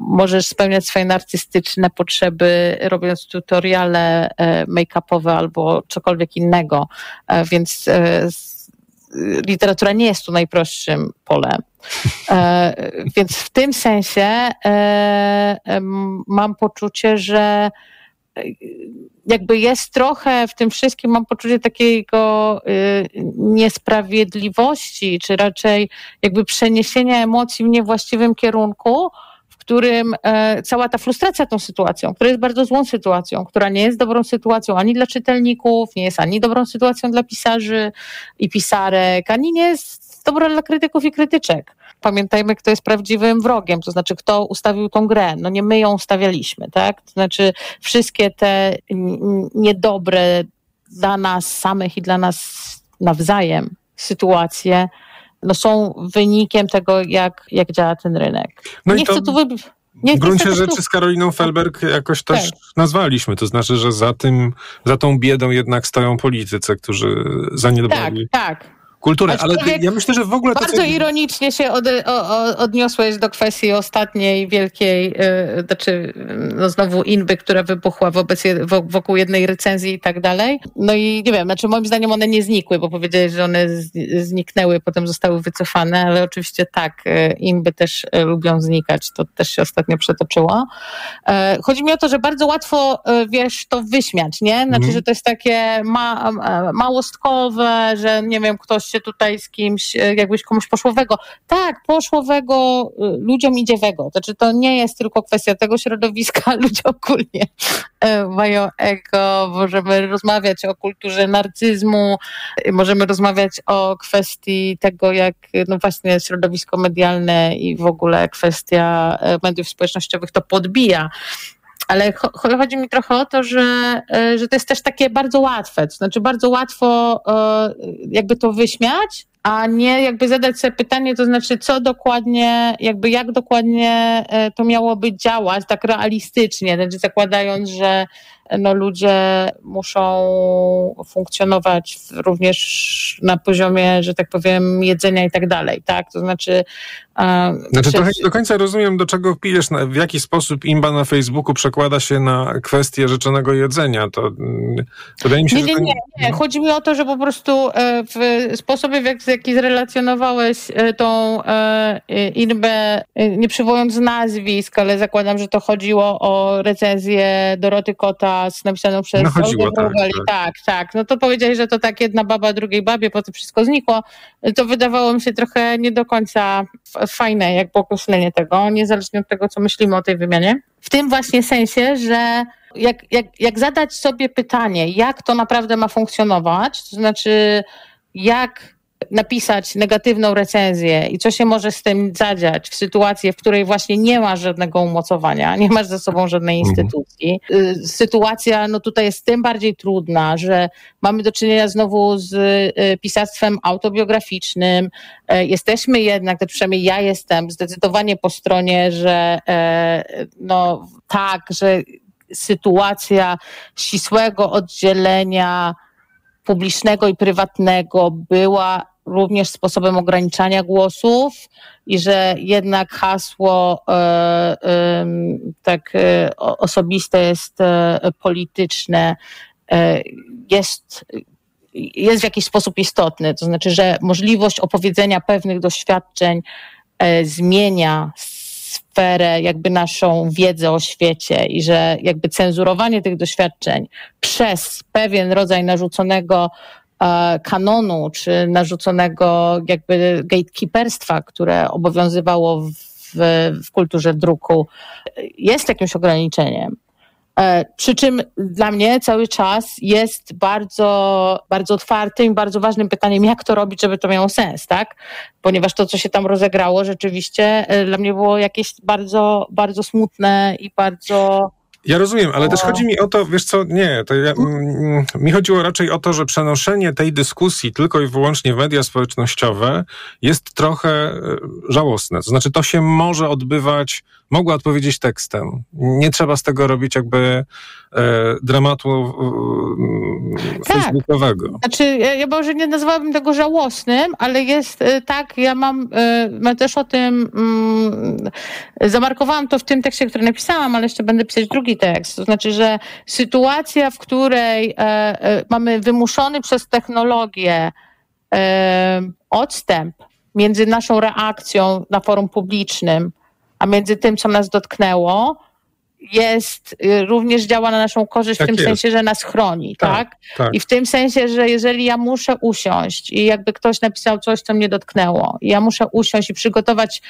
możesz spełniać swoje narcystyczne potrzeby, robiąc tutoriale e, make-upowe albo cokolwiek innego, e, więc e, literatura nie jest tu najprostszym polem. Więc w tym sensie mam poczucie, że jakby jest trochę w tym wszystkim, mam poczucie takiego y, niesprawiedliwości, czy raczej jakby przeniesienia emocji w niewłaściwym kierunku, w którym e, cała ta frustracja tą sytuacją, która jest bardzo złą sytuacją, która nie jest dobrą sytuacją ani dla czytelników, nie jest ani dobrą sytuacją dla pisarzy i pisarek, ani nie jest dobra dla krytyków i krytyczek pamiętajmy, kto jest prawdziwym wrogiem, to znaczy kto ustawił tą grę. No nie my ją ustawialiśmy, tak? To znaczy wszystkie te niedobre dla nas samych i dla nas nawzajem sytuacje no są wynikiem tego, jak, jak działa ten rynek. No nie chcę tu wybrać. Nie, w gruncie rzeczy z Karoliną Felberg jakoś też tak. nazwaliśmy. To znaczy, że za tym, za tą biedą jednak stoją politycy, którzy zaniedbali. Tak, tak kulturę, ale ja myślę, że w ogóle... Bardzo ironicznie się od, o, odniosłeś do kwestii ostatniej wielkiej, yy, znaczy no znowu inby, która wybuchła wobec, wokół jednej recenzji i tak dalej. No i nie wiem, znaczy moim zdaniem one nie znikły, bo powiedzieli, że one zniknęły, potem zostały wycofane, ale oczywiście tak, y, inby też y, lubią znikać, to też się ostatnio przetoczyło. Chodzi mi o to, że bardzo łatwo, wiesz, to wyśmiać, nie? Znaczy, mm. że to jest takie ma, małostkowe, że nie wiem, ktoś się tutaj z kimś, e, jakbyś komuś poszłowego. Tak, poszłowego e, ludziom idzie wego. Znaczy to nie jest tylko kwestia tego środowiska, ludzie ogólnie e, mają ego, możemy rozmawiać o kulturze narcyzmu, możemy rozmawiać o kwestii tego, jak no właśnie środowisko medialne i w ogóle kwestia mediów społecznościowych to podbija ale chodzi mi trochę o to, że, e, że to jest też takie bardzo łatwe, to znaczy bardzo łatwo e, jakby to wyśmiać, a nie jakby zadać sobie pytanie, to znaczy co dokładnie, jakby jak dokładnie e, to miałoby działać tak realistycznie, znaczy zakładając, że no ludzie muszą funkcjonować również na poziomie, że tak powiem, jedzenia i tak dalej, tak? To znaczy... Znaczy trochę nie do końca rozumiem, do czego pijesz, w jaki sposób imba na Facebooku przekłada się na kwestię rzeczonego jedzenia. To mm, wydaje mi się, nie, nie, nie, nie. Chodzi mi o to, że po prostu e, w sposobie, w jaki zrelacjonowałeś e, tą e, inbę, nie przywołując nazwisk, ale zakładam, że to chodziło o recenzję Doroty Kota napisaną przez no chodziło, tak, tak. tak, tak. No to powiedzieli, że to tak jedna baba drugiej babie, potem wszystko znikło. To wydawało mi się trochę nie do końca fajne, jakby określenie tego, niezależnie od tego, co myślimy o tej wymianie. W tym właśnie sensie, że jak, jak, jak zadać sobie pytanie, jak to naprawdę ma funkcjonować, to znaczy jak napisać negatywną recenzję i co się może z tym zadziać w sytuacji, w której właśnie nie masz żadnego umocowania, nie masz ze sobą żadnej mhm. instytucji. Y, sytuacja no tutaj jest tym bardziej trudna, że mamy do czynienia znowu z y, pisarstwem autobiograficznym. Y, jesteśmy jednak, to przynajmniej ja jestem zdecydowanie po stronie, że no tak, że sytuacja ścisłego oddzielenia publicznego i prywatnego była również sposobem ograniczania głosów i że jednak hasło e, e, tak e, osobiste jest e, polityczne, e, jest, jest w jakiś sposób istotny. To znaczy, że możliwość opowiedzenia pewnych doświadczeń e, zmienia sferę, jakby naszą wiedzę o świecie i że jakby cenzurowanie tych doświadczeń przez pewien rodzaj narzuconego e, kanonu, czy narzuconego jakby gatekeeperstwa, które obowiązywało w, w kulturze druku, jest jakimś ograniczeniem. E, przy czym dla mnie cały czas jest bardzo, bardzo otwartym i bardzo ważnym pytaniem, jak to robić, żeby to miało sens, tak? Ponieważ to, co się tam rozegrało, rzeczywiście e, dla mnie było jakieś bardzo, bardzo smutne i bardzo ja rozumiem, ale też chodzi mi o to, wiesz co, nie, to ja, mm, mi chodziło raczej o to, że przenoszenie tej dyskusji tylko i wyłącznie w media społecznościowe jest trochę e, żałosne. To znaczy, to się może odbywać, mogła odpowiedzieć tekstem. Nie trzeba z tego robić jakby e, dramatu e, tak. facebookowego. Znaczy, ja, może nie nazwałabym tego żałosnym, ale jest e, tak, ja mam, e, mam też o tym, mm, zamarkowałam to w tym tekście, który napisałam, ale jeszcze będę pisać drugi tekst. To znaczy, że sytuacja, w której e, e, mamy wymuszony przez technologię e, odstęp między naszą reakcją na forum publicznym, a między tym, co nas dotknęło, jest y, również działa na naszą korzyść tak w tym jest. sensie, że nas chroni, tak, tak? tak? I w tym sensie, że jeżeli ja muszę usiąść i jakby ktoś napisał coś, co mnie dotknęło, ja muszę usiąść i przygotować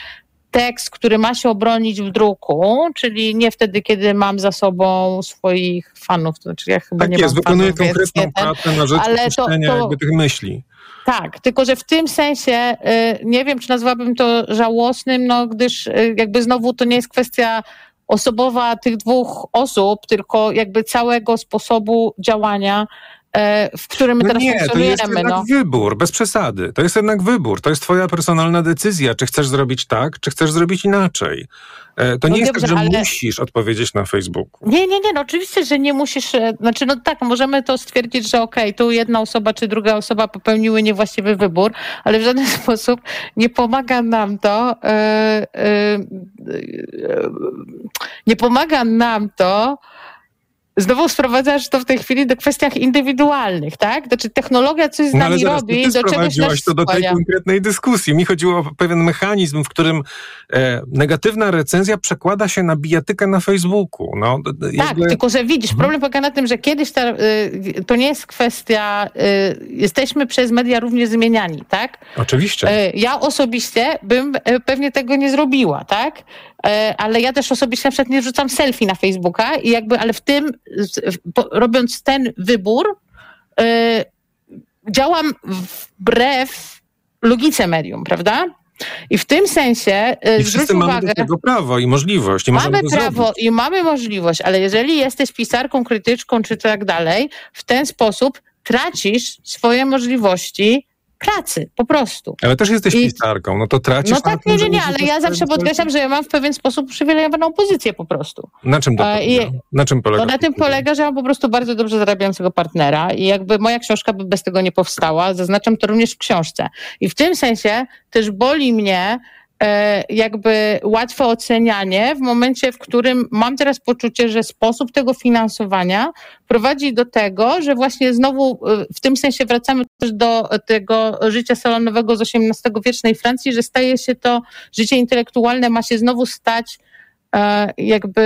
tekst, który ma się obronić w druku, czyli nie wtedy, kiedy mam za sobą swoich fanów, to znaczy ja chyba tak nie jest, mam wykonuję konkretną pracę na rzecz ale to, to, jakby tych myśli. Tak, tylko że w tym sensie y, nie wiem, czy nazwałabym to żałosnym, no gdyż y, jakby znowu to nie jest kwestia osobowa tych dwóch osób, tylko jakby całego sposobu działania w którym no teraz nie, funkcjonujemy. To jest jednak no. wybór, bez przesady. To jest jednak wybór. To jest twoja personalna decyzja, czy chcesz zrobić tak, czy chcesz zrobić inaczej. E, to no nie jest tak, że ale... musisz odpowiedzieć na Facebooku. Nie, nie, nie, no oczywiście, że nie musisz, e, znaczy no tak, możemy to stwierdzić, że okej, okay, tu jedna osoba czy druga osoba popełniły niewłaściwy wybór, ale w żaden sposób nie pomaga nam to, yy, yy, yy, nie pomaga nam to, znowu sprowadzasz to w tej chwili do kwestiach indywidualnych, tak? Znaczy technologia coś z no, nami zaraz, robi, do czegoś nas to do tej konkretnej dyskusji. Mi chodziło o pewien mechanizm, w którym e, negatywna recenzja przekłada się na bijatykę na Facebooku. No, tak, tylko że widzisz, mhm. problem polega na tym, że kiedyś ta, y, to nie jest kwestia, y, jesteśmy przez media również zmieniani, tak? Oczywiście. Y, ja osobiście bym pewnie tego nie zrobiła, tak? E, ale ja też osobiście na przykład nie wrzucam selfie na Facebooka i jakby, ale w tym, robiąc ten wybór, e, działam wbrew logice medium, prawda? I w tym sensie e, I wszyscy mamy uwagę, do tego prawo i możliwość. I mamy prawo zrobić. i mamy możliwość, ale jeżeli jesteś pisarką krytyczką czy tak dalej, w ten sposób tracisz swoje możliwości pracy, po prostu. Ale też jesteś I... pisarką, no to tracisz No tak, nie, nie, nie, ale ja zawsze podkreślam, że ja mam w pewien sposób uprzywilejowaną pozycję po prostu. Na czym to polega? I... Na czym polega? No na tym polega, że mam po prostu bardzo dobrze zarabiającego partnera i jakby moja książka by bez tego nie powstała, zaznaczam to również w książce. I w tym sensie też boli mnie, E, jakby łatwe ocenianie w momencie, w którym mam teraz poczucie, że sposób tego finansowania prowadzi do tego, że właśnie znowu e, w tym sensie wracamy też do tego życia salonowego z XVIII-wiecznej Francji, że staje się to życie intelektualne ma się znowu stać E, jakby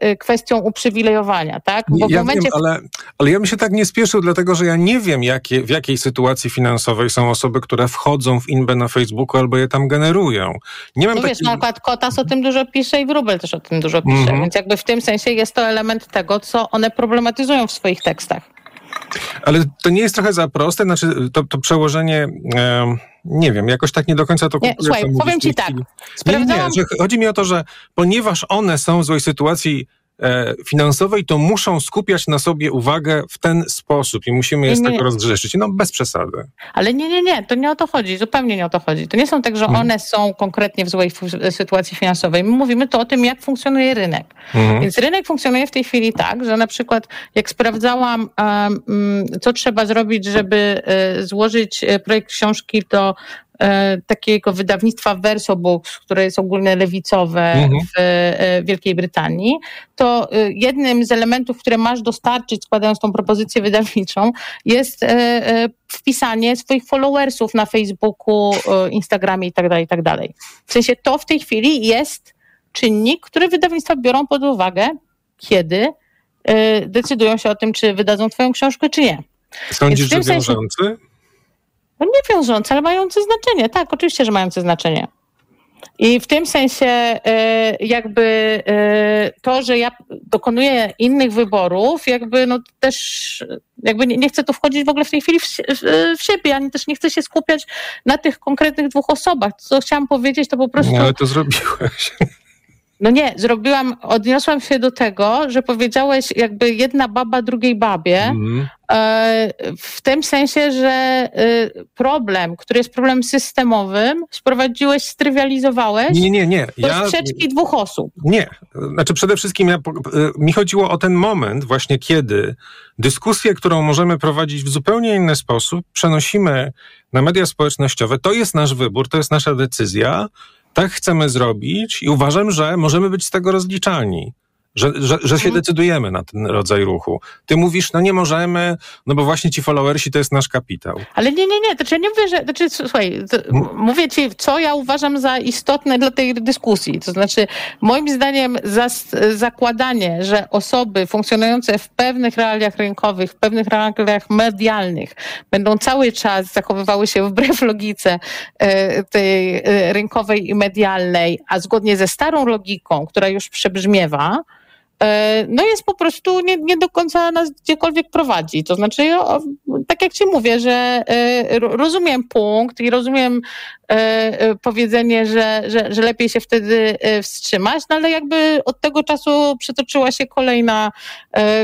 e, kwestią uprzywilejowania, tak? Bo ja momencie... wiem, ale, ale ja bym się tak nie spieszył, dlatego że ja nie wiem, jakie, w jakiej sytuacji finansowej są osoby, które wchodzą w inbę na Facebooku albo je tam generują. Nie mam no wiesz, na przykład Kotas o tym dużo pisze i Wróbel też o tym dużo pisze, -hmm. więc jakby w tym sensie jest to element tego, co one problematyzują w swoich tekstach. Ale to nie jest trochę za proste, znaczy to, to przełożenie... nie wiem, jakoś tak nie do końca to nie, Słuchaj, powiem ci tak. Nie, nie, chodzi mi o to, że ponieważ one są w złej sytuacji finansowej, to muszą skupiać na sobie uwagę w ten sposób i musimy je z tego rozgrzeszyć. No bez przesady. Ale nie, nie, nie, to nie o to chodzi, zupełnie nie o to chodzi. To nie są tak, że mhm. one są konkretnie w złej sytuacji finansowej. My mówimy to o tym, jak funkcjonuje rynek. Mhm. Więc rynek funkcjonuje w tej chwili tak, że na przykład jak sprawdzałam, um, co trzeba zrobić, żeby e, złożyć e, projekt książki do E, takiego wydawnictwa Verso Books, które jest ogólnie lewicowe mhm. w e, Wielkiej Brytanii, to e, jednym z elementów, które masz dostarczyć, składając tą propozycję wydawniczą, jest wpisanie swoich followersów na Facebooku, Instagramie itd., tak itd. Tak w sensie to w tej chwili jest czynnik, który wydawnictwa biorą pod uwagę, kiedy decydują się o tym, czy wydadzą twoją książkę, czy nie. Sądzisz, że wiążący? No nie wiążące, ale mające znaczenie. Tak, oczywiście, że mające znaczenie. I w tym sensie e, jakby e, to, że ja dokonuję innych wyborów, jakby no też jakby nie, chcę tu wchodzić w ogóle w tej chwili w, w, siebie, ani też nie chcę się skupiać na tych konkretnych dwóch osobach. Co chciałam powiedzieć, to po prostu... Nie, ale to zrobiłeś. No nie, zrobiłam, odniosłam się do tego, że powiedziałeś jakby jedna baba drugiej babie, mm. w tym sensie, że e, problem, który jest problemem systemowym, sprowadziłeś, strywializowałeś nie, nie, nie. Ja, do sprzeczki dwóch osób. Nie, znaczy przede wszystkim ja, e, mi chodziło o ten moment właśnie, kiedy dyskusję, którą możemy prowadzić w zupełnie inny sposób, przenosimy na media społecznościowe. To jest nasz wybór, to jest nasza decyzja tak chcemy zrobić i uważam, że możemy być z tego rozliczani że, że, że się mhm. decydujemy na ten rodzaj ruchu. Ty mówisz, no nie możemy, no bo właśnie ci followersi to jest nasz kapitał. Ale nie, nie, nie, to znaczy ja nie mówię, że, znaczy, słuchaj, hmm? mówię ci, co ja uważam za istotne dla tej dyskusji. To znaczy, moim zdaniem zas, zakładanie, że osoby funkcjonujące w pewnych realiach rynkowych, w pewnych realiach medialnych będą cały czas zachowywały się wbrew logice e, tej e, rynkowej i medialnej, a zgodnie ze starą logiką, która już przebrzmiewa, no jest po prostu nie, nie do końca nas gdziekolwiek prowadzi. To znaczy, tak jak ci mówię, że e, rozumiem punkt i rozumiem e, powiedzenie, że, że, że lepiej się wtedy wstrzymać, no ale jakby od tego czasu przetoczyła się kolejna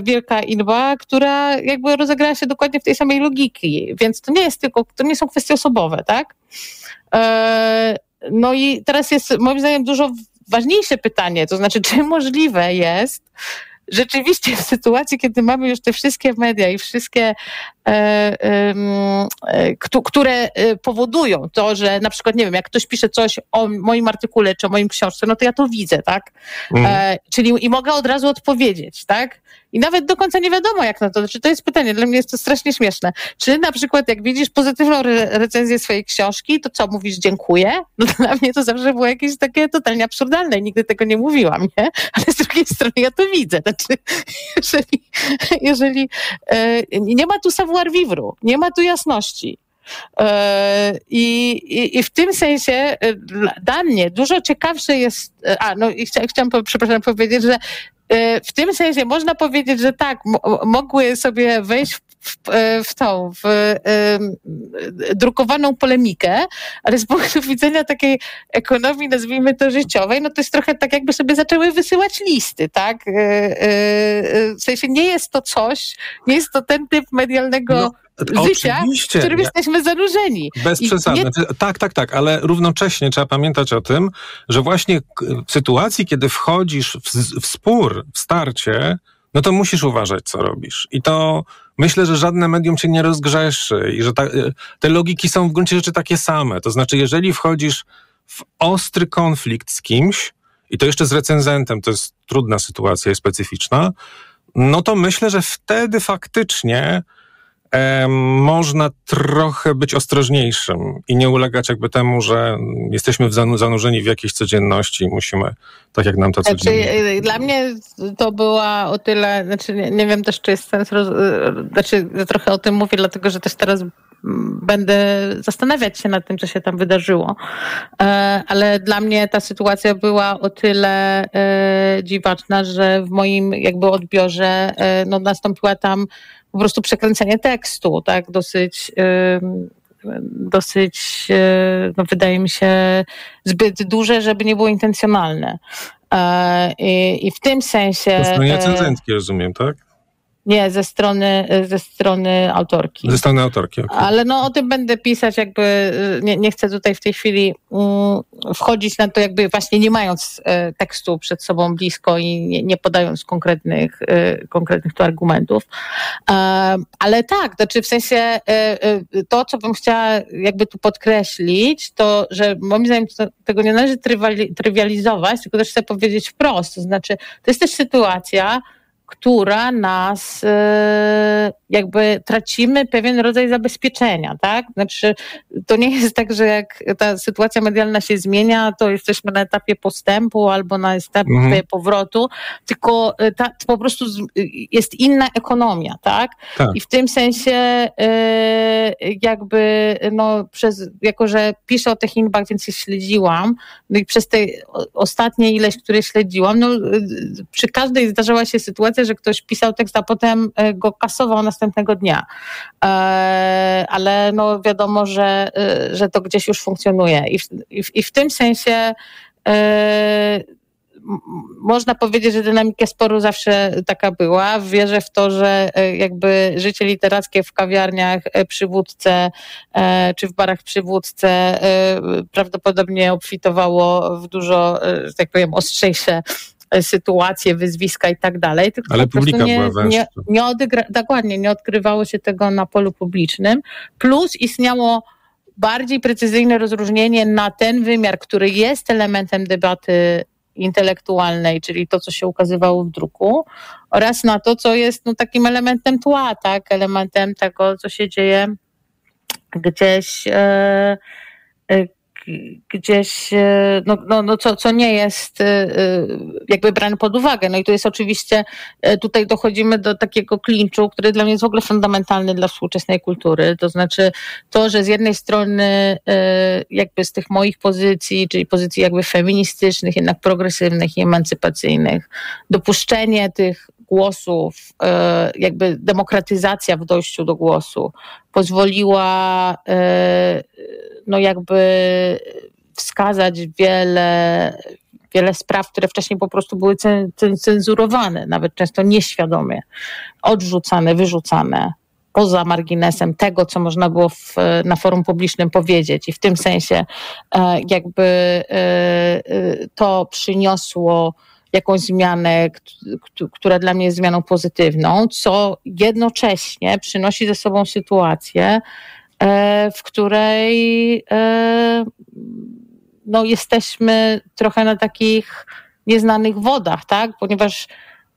wielka inba, która jakby rozegrała się dokładnie w tej samej logiki, więc to nie jest tylko, to nie są kwestie osobowe, tak? No i teraz jest moim zdaniem dużo ważniejsze pytanie, to znaczy, czy możliwe jest, rzeczywiście w sytuacji, kiedy mamy już te wszystkie media i wszystkie, e, e, które e, powodują to, że na przykład, nie wiem, jak ktoś pisze coś o moim artykule czy o moim książce, no to ja to widzę, tak? Mm. Czyli i mogę od razu odpowiedzieć, tak? I nawet do końca nie wiadomo, jak na to. Znaczy, to jest pytanie, dla mnie jest to strasznie śmieszne. Czy na przykład, jak widzisz pozytywną re recenzję swojej książki, to co, mówisz dziękuję? No dla mnie to zawsze było jakieś takie totalnie absurdalne. Nigdy tego nie mówiłam, nie? Ale z drugiej strony ja to widzę. Znaczy, jeżeli, jeżeli e, nie ma tu savoir vivre, nie ma tu jasności. E, I, i, I, w tym sensie e, dla mnie dużo ciekawsze jest, a no i chcia, chciałam, przepraszam, powiedzieć, że E, w tym sensie można powiedzieć, że tak, mogły sobie wejść w, w, e, w tą, w y, drukowaną polemikę, ale z punktu widzenia takiej ekonomii, nazwijmy to życiowej, no to jest trochę tak, jakby sobie zaczęły wysyłać listy, tak? W sensie nie jest to coś, nie jest to ten typ medialnego no życia, Oczywiście. w którym jesteśmy zanurzeni. Bez przesady. Nie... Tak, tak, tak, ale równocześnie trzeba pamiętać o tym, że właśnie w sytuacji, kiedy wchodzisz w, w spór, w starcie, no to musisz uważać, co robisz. I to myślę, że żadne medium cię nie rozgrzeszy i że ta, te logiki są w gruncie rzeczy takie same. To znaczy, jeżeli wchodzisz w ostry konflikt z kimś, i to jeszcze z recenzentem, to jest trudna sytuacja i specyficzna, no to myślę, że wtedy faktycznie można trochę być ostrożniejszym i nie ulegać jakby temu, że jesteśmy zanurzeni w jakiejś codzienności i musimy, tak jak nam to znaczy, codziennie. Dla mnie to była o tyle, znaczy nie, nie wiem też, czy jest sens, roz, e, znaczy trochę o tym mówię, dlatego że też teraz będę zastanawiać się nad tym, co się tam wydarzyło. E, ale dla mnie ta sytuacja była o tyle e, dziwaczna, że w moim jakby odbiorze no, nastąpiła tam po prostu przekręcenie tekstu, tak, dosyć dosyć, e, no wydaje mi się, zbyt duże, żeby nie było intencjonalne. E, I, i w tym sensie... To stronie cenzenckie, rozumiem, tak? Nie, ze strony, ze strony autorki. Ze strony autorki, okay. Ale no o tym będę pisać, jakby nie, nie chcę tutaj w tej chwili um, wchodzić na to, jakby właśnie nie mając e, tekstu przed sobą blisko i nie, nie podając konkretnych, e, konkretnych tu argumentów. E, ale tak, znaczy w sensie to, co bym chciała jakby tu podkreślić, to, że moim zdaniem to, tego nie należy trywializować, tylko też chcę powiedzieć wprost. To znaczy, to jest też sytuacja, która nas e, jakby tracimy pewien rodzaj zabezpieczenia, tak? Znaczy, to nie jest tak, że jak ta sytuacja medialna się zmienia, to jesteśmy na etapie postępu albo na etapie mhm. powrotu, tylko e, ta, po prostu jest inna ekonomia, tak? tak? I w tym sensie e, jakby, no, przez, jako że piszę o tych inbach, więc je śledziłam, no i przez te ostatnie ileś, które śledziłam, no, przy każdej zdarzała się sytuacja, że ktoś pisał tekst, a potem go kasował na następnego dnia. E, ale no wiadomo, że, e, że to gdzieś już funkcjonuje. I w, i w, i w tym sensie e, można powiedzieć, że dynamika sporu zawsze taka była. Wierzę w to, że jakby życie literackie w kawiarniach przy wódce czy w barach przy wódce prawdopodobnie obfitowało w dużo, tak powiem, ostrzejsze sytuacje, wyzwiska i tak dalej. Tylko Ale publika nie, była nie, nie odegra, Dokładnie, nie odkrywało się tego na polu publicznym. Plus istniało bardziej precyzyjne rozróżnienie na ten wymiar, który jest elementem debaty intelektualnej, czyli to, co się ukazywało w druku, oraz na to, co jest no, takim elementem tła, tak, elementem tego, co się dzieje gdzieś e, e, gdzieś, e, no, no, no co, co nie jest e, e, jakby brane pod uwagę. No i tu jest oczywiście, tutaj dochodzimy do takiego klinczu, który dla mnie jest w ogóle fundamentalny dla współczesnej kultury. To znaczy to, że z jednej strony jakby z tych moich pozycji, czyli pozycji jakby feministycznych, jednak progresywnych i emancypacyjnych, dopuszczenie tych głosów, jakby demokratyzacja w dojściu do głosu pozwoliła no jakby wskazać wiele, wiele spraw, które wcześniej po prostu były cenzurowane, nawet często nieświadomie, odrzucane, wyrzucane poza marginesem tego, co można było w, na forum publicznym powiedzieć. I w tym sensie e, jakby e, e, to przyniosło jakąś zmianę, która dla mnie jest zmianą pozytywną, co jednocześnie przynosi ze sobą sytuację, E, w której e, no, jesteśmy trochę na takich nieznanych wodach, tak? ponieważ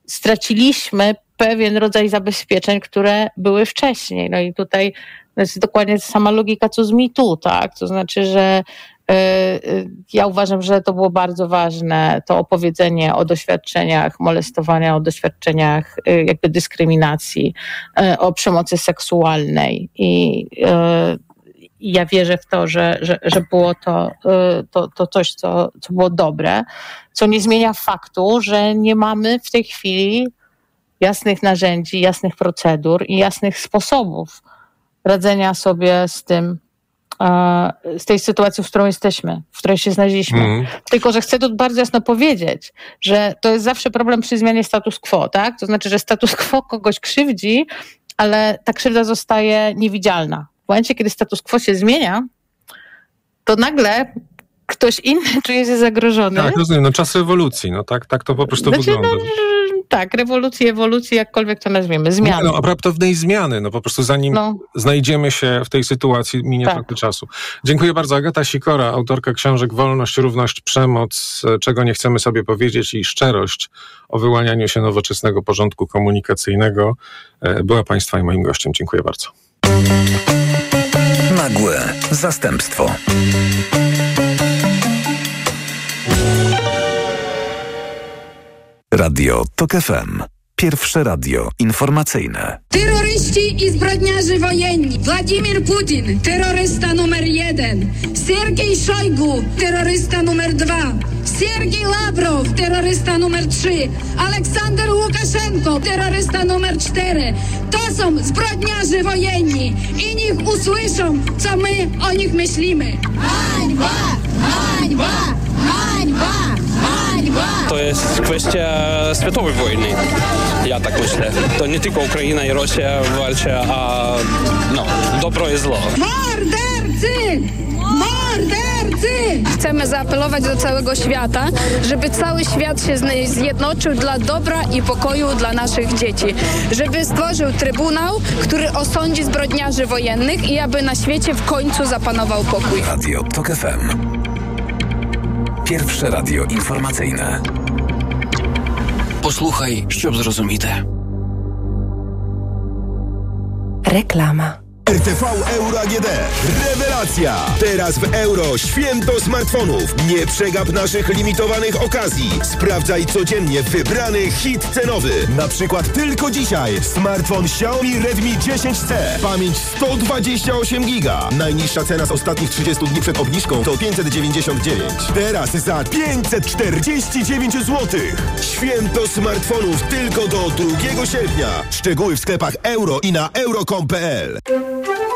straciliśmy pewien rodzaj zabezpieczeń, które były wcześniej. No i tutaj to jest dokładnie sama logika co z mitu, tak? To znaczy, że ja uważam, że to było bardzo ważne, to opowiedzenie o doświadczeniach molestowania, o doświadczeniach y, jakby dyskryminacji, o przemocy seksualnej. I ja wierzę w to, że, że, że było to, to, to coś, co, co było dobre, co nie zmienia faktu, że nie mamy w tej chwili jasnych narzędzi, jasnych procedur i jasnych sposobów radzenia sobie z tym, z tej sytuacji, w którą jesteśmy, w której się znaleźliśmy. Mm. Tylko, że chcę tu bardzo jasno powiedzieć, że to jest zawsze problem przy zmianie status quo, tak? To znaczy, że status quo kogoś krzywdzi, ale ta krzywda zostaje niewidzialna. W momencie, kiedy status quo się zmienia, to nagle ktoś inny czuje się zagrożony. Tak, rozumiem, no czas ewolucji, no tak, tak to po prostu znaczy, wygląda. No, tak, rewolucji, ewolucji, jakkolwiek to nazwiemy, zmiany. No, a raptownej zmiany, no po prostu zanim no. znajdziemy się w tej sytuacji, minie tak. trochę czasu. Dziękuję bardzo. Agata Sikora, autorka książek Wolność, Równość, Przemoc, Czego nie chcemy sobie powiedzieć i Szczerość o wyłanianiu się nowoczesnego porządku komunikacyjnego, e, była Państwa i moim gościem. Dziękuję bardzo. Nagłe zastępstwo. Radio TOK FM. Pierwsze radio informacyjne. Terroryści i zbrodniarze wojenni. Władimir Putin, terrorysta numer jeden. Sergiej Szojgu, terrorysta numer dwa. Sergiej Lawrow, terrorysta numer trzy. Aleksander Łukaszenko, terrorysta numer cztery. To są zbrodniarze wojenni i niech usłyszą, co my o nich myślimy. Hańba! Hańba! Hańba! To jest kwestia światowej wojny. Ja tak myślę. To nie tylko Ukraina i Rosja walczą, a no, dobro i zło. Mordercy! Mordercy! Chcemy zaapelować do całego świata, żeby cały świat się zjednoczył dla dobra i pokoju dla naszych dzieci. Żeby stworzył trybunał, który osądzi zbrodniarzy wojennych i aby na świecie w końcu zapanował pokój. Radio TOK FM. Pierwsze radio informacyjne. Послухай, щоб зрозуміти. Reklama. RTV Euro AGD. Rewelacja! Teraz w euro święto smartfonów. Nie przegap naszych limitowanych okazji. Sprawdzaj codziennie wybrany hit cenowy. Na przykład tylko dzisiaj smartfon Xiaomi Redmi 10C. Pamięć 128 giga. Najniższa cena z ostatnich 30 dni przed obniżką to 599. Teraz za 549 zł. Święto smartfonów tylko do 2 sierpnia. Szczegóły w sklepach euro i na euro.com.pl.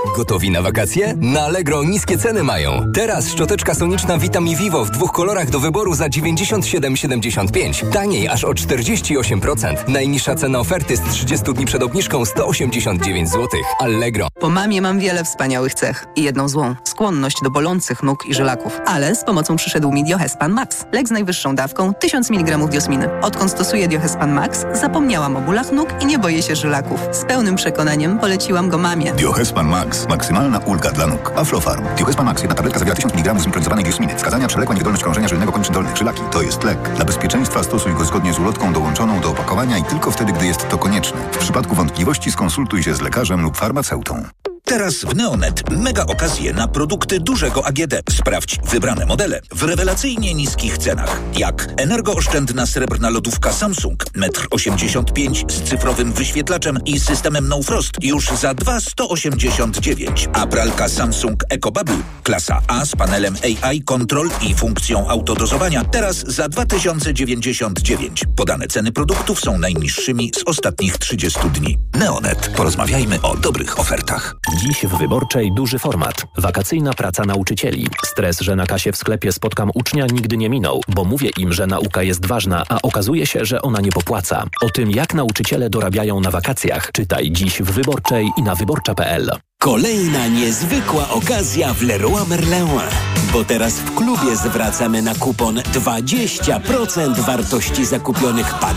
Gotowi na wakacje? Na Allegro niskie ceny mają. Teraz szczoteczka soniczna Vitami Vivo w dwóch kolorach do wyboru za 97,75. Taniej aż o 48%. Najniższa cena oferty z 30 dni przed obniżką 189 zł. Allegro. Po mamie mam wiele wspaniałych cech i jedną złą. Skłonność do bolących nóg i żylaków. Ale z pomocą przyszedł mi Diohespan Max. Lek z najwyższą dawką 1000 mg diosminy. Odkąd stosuję Diohespan Max, zapomniałam o bólach nóg i nie boję się żylaków. Z pełnym przekonaniem poleciłam go mamie. Diohespan Max. Maksymalna ulga dla nóg. Aflofarm. Diohespan Max. Jedna tabletka zawiera 1000 mg zimpronizowanej diosminy. Wskazania przewlekła niewydolność krążenia żylnego kończyn dolnych. Żylaki. To jest lek. Dla bezpieczeństwa stosuj go zgodnie z ulotką dołączoną do opakowania i tylko wtedy, gdy jest to konieczne. W przypadku wątpliwości skonsultuj się z lekarzem lub farmaceutą. Teraz w Neonet mega okazje na produkty dużego AGD. Sprawdź wybrane modele w rewelacyjnie niskich cenach. Jak energooszczędna srebrna lodówka Samsung 1,85 m z cyfrowym wyświetlaczem i systemem No Frost już za 2,189. A pralka Samsung EcoBubble klasa A z panelem AI Control i funkcją autodozowania teraz za 2099. Podane ceny produktów są najniższymi z ostatnich 30 dni. Neonet. Porozmawiajmy o dobrych ofertach. Dziś w Wyborczej duży format. Wakacyjna praca nauczycieli. Stres, że na kasie w sklepie spotkam ucznia nigdy nie minął, bo mówię im, że nauka jest ważna, a okazuje się, że ona nie popłaca. O tym, jak nauczyciele dorabiają na wakacjach, czytaj dziś w Wyborczej i na wyborcza.pl. Kolejna niezwykła okazja w Leroy Merlin, bo teraz w klubie zwracamy na kupon 20% wartości zakupionych paneli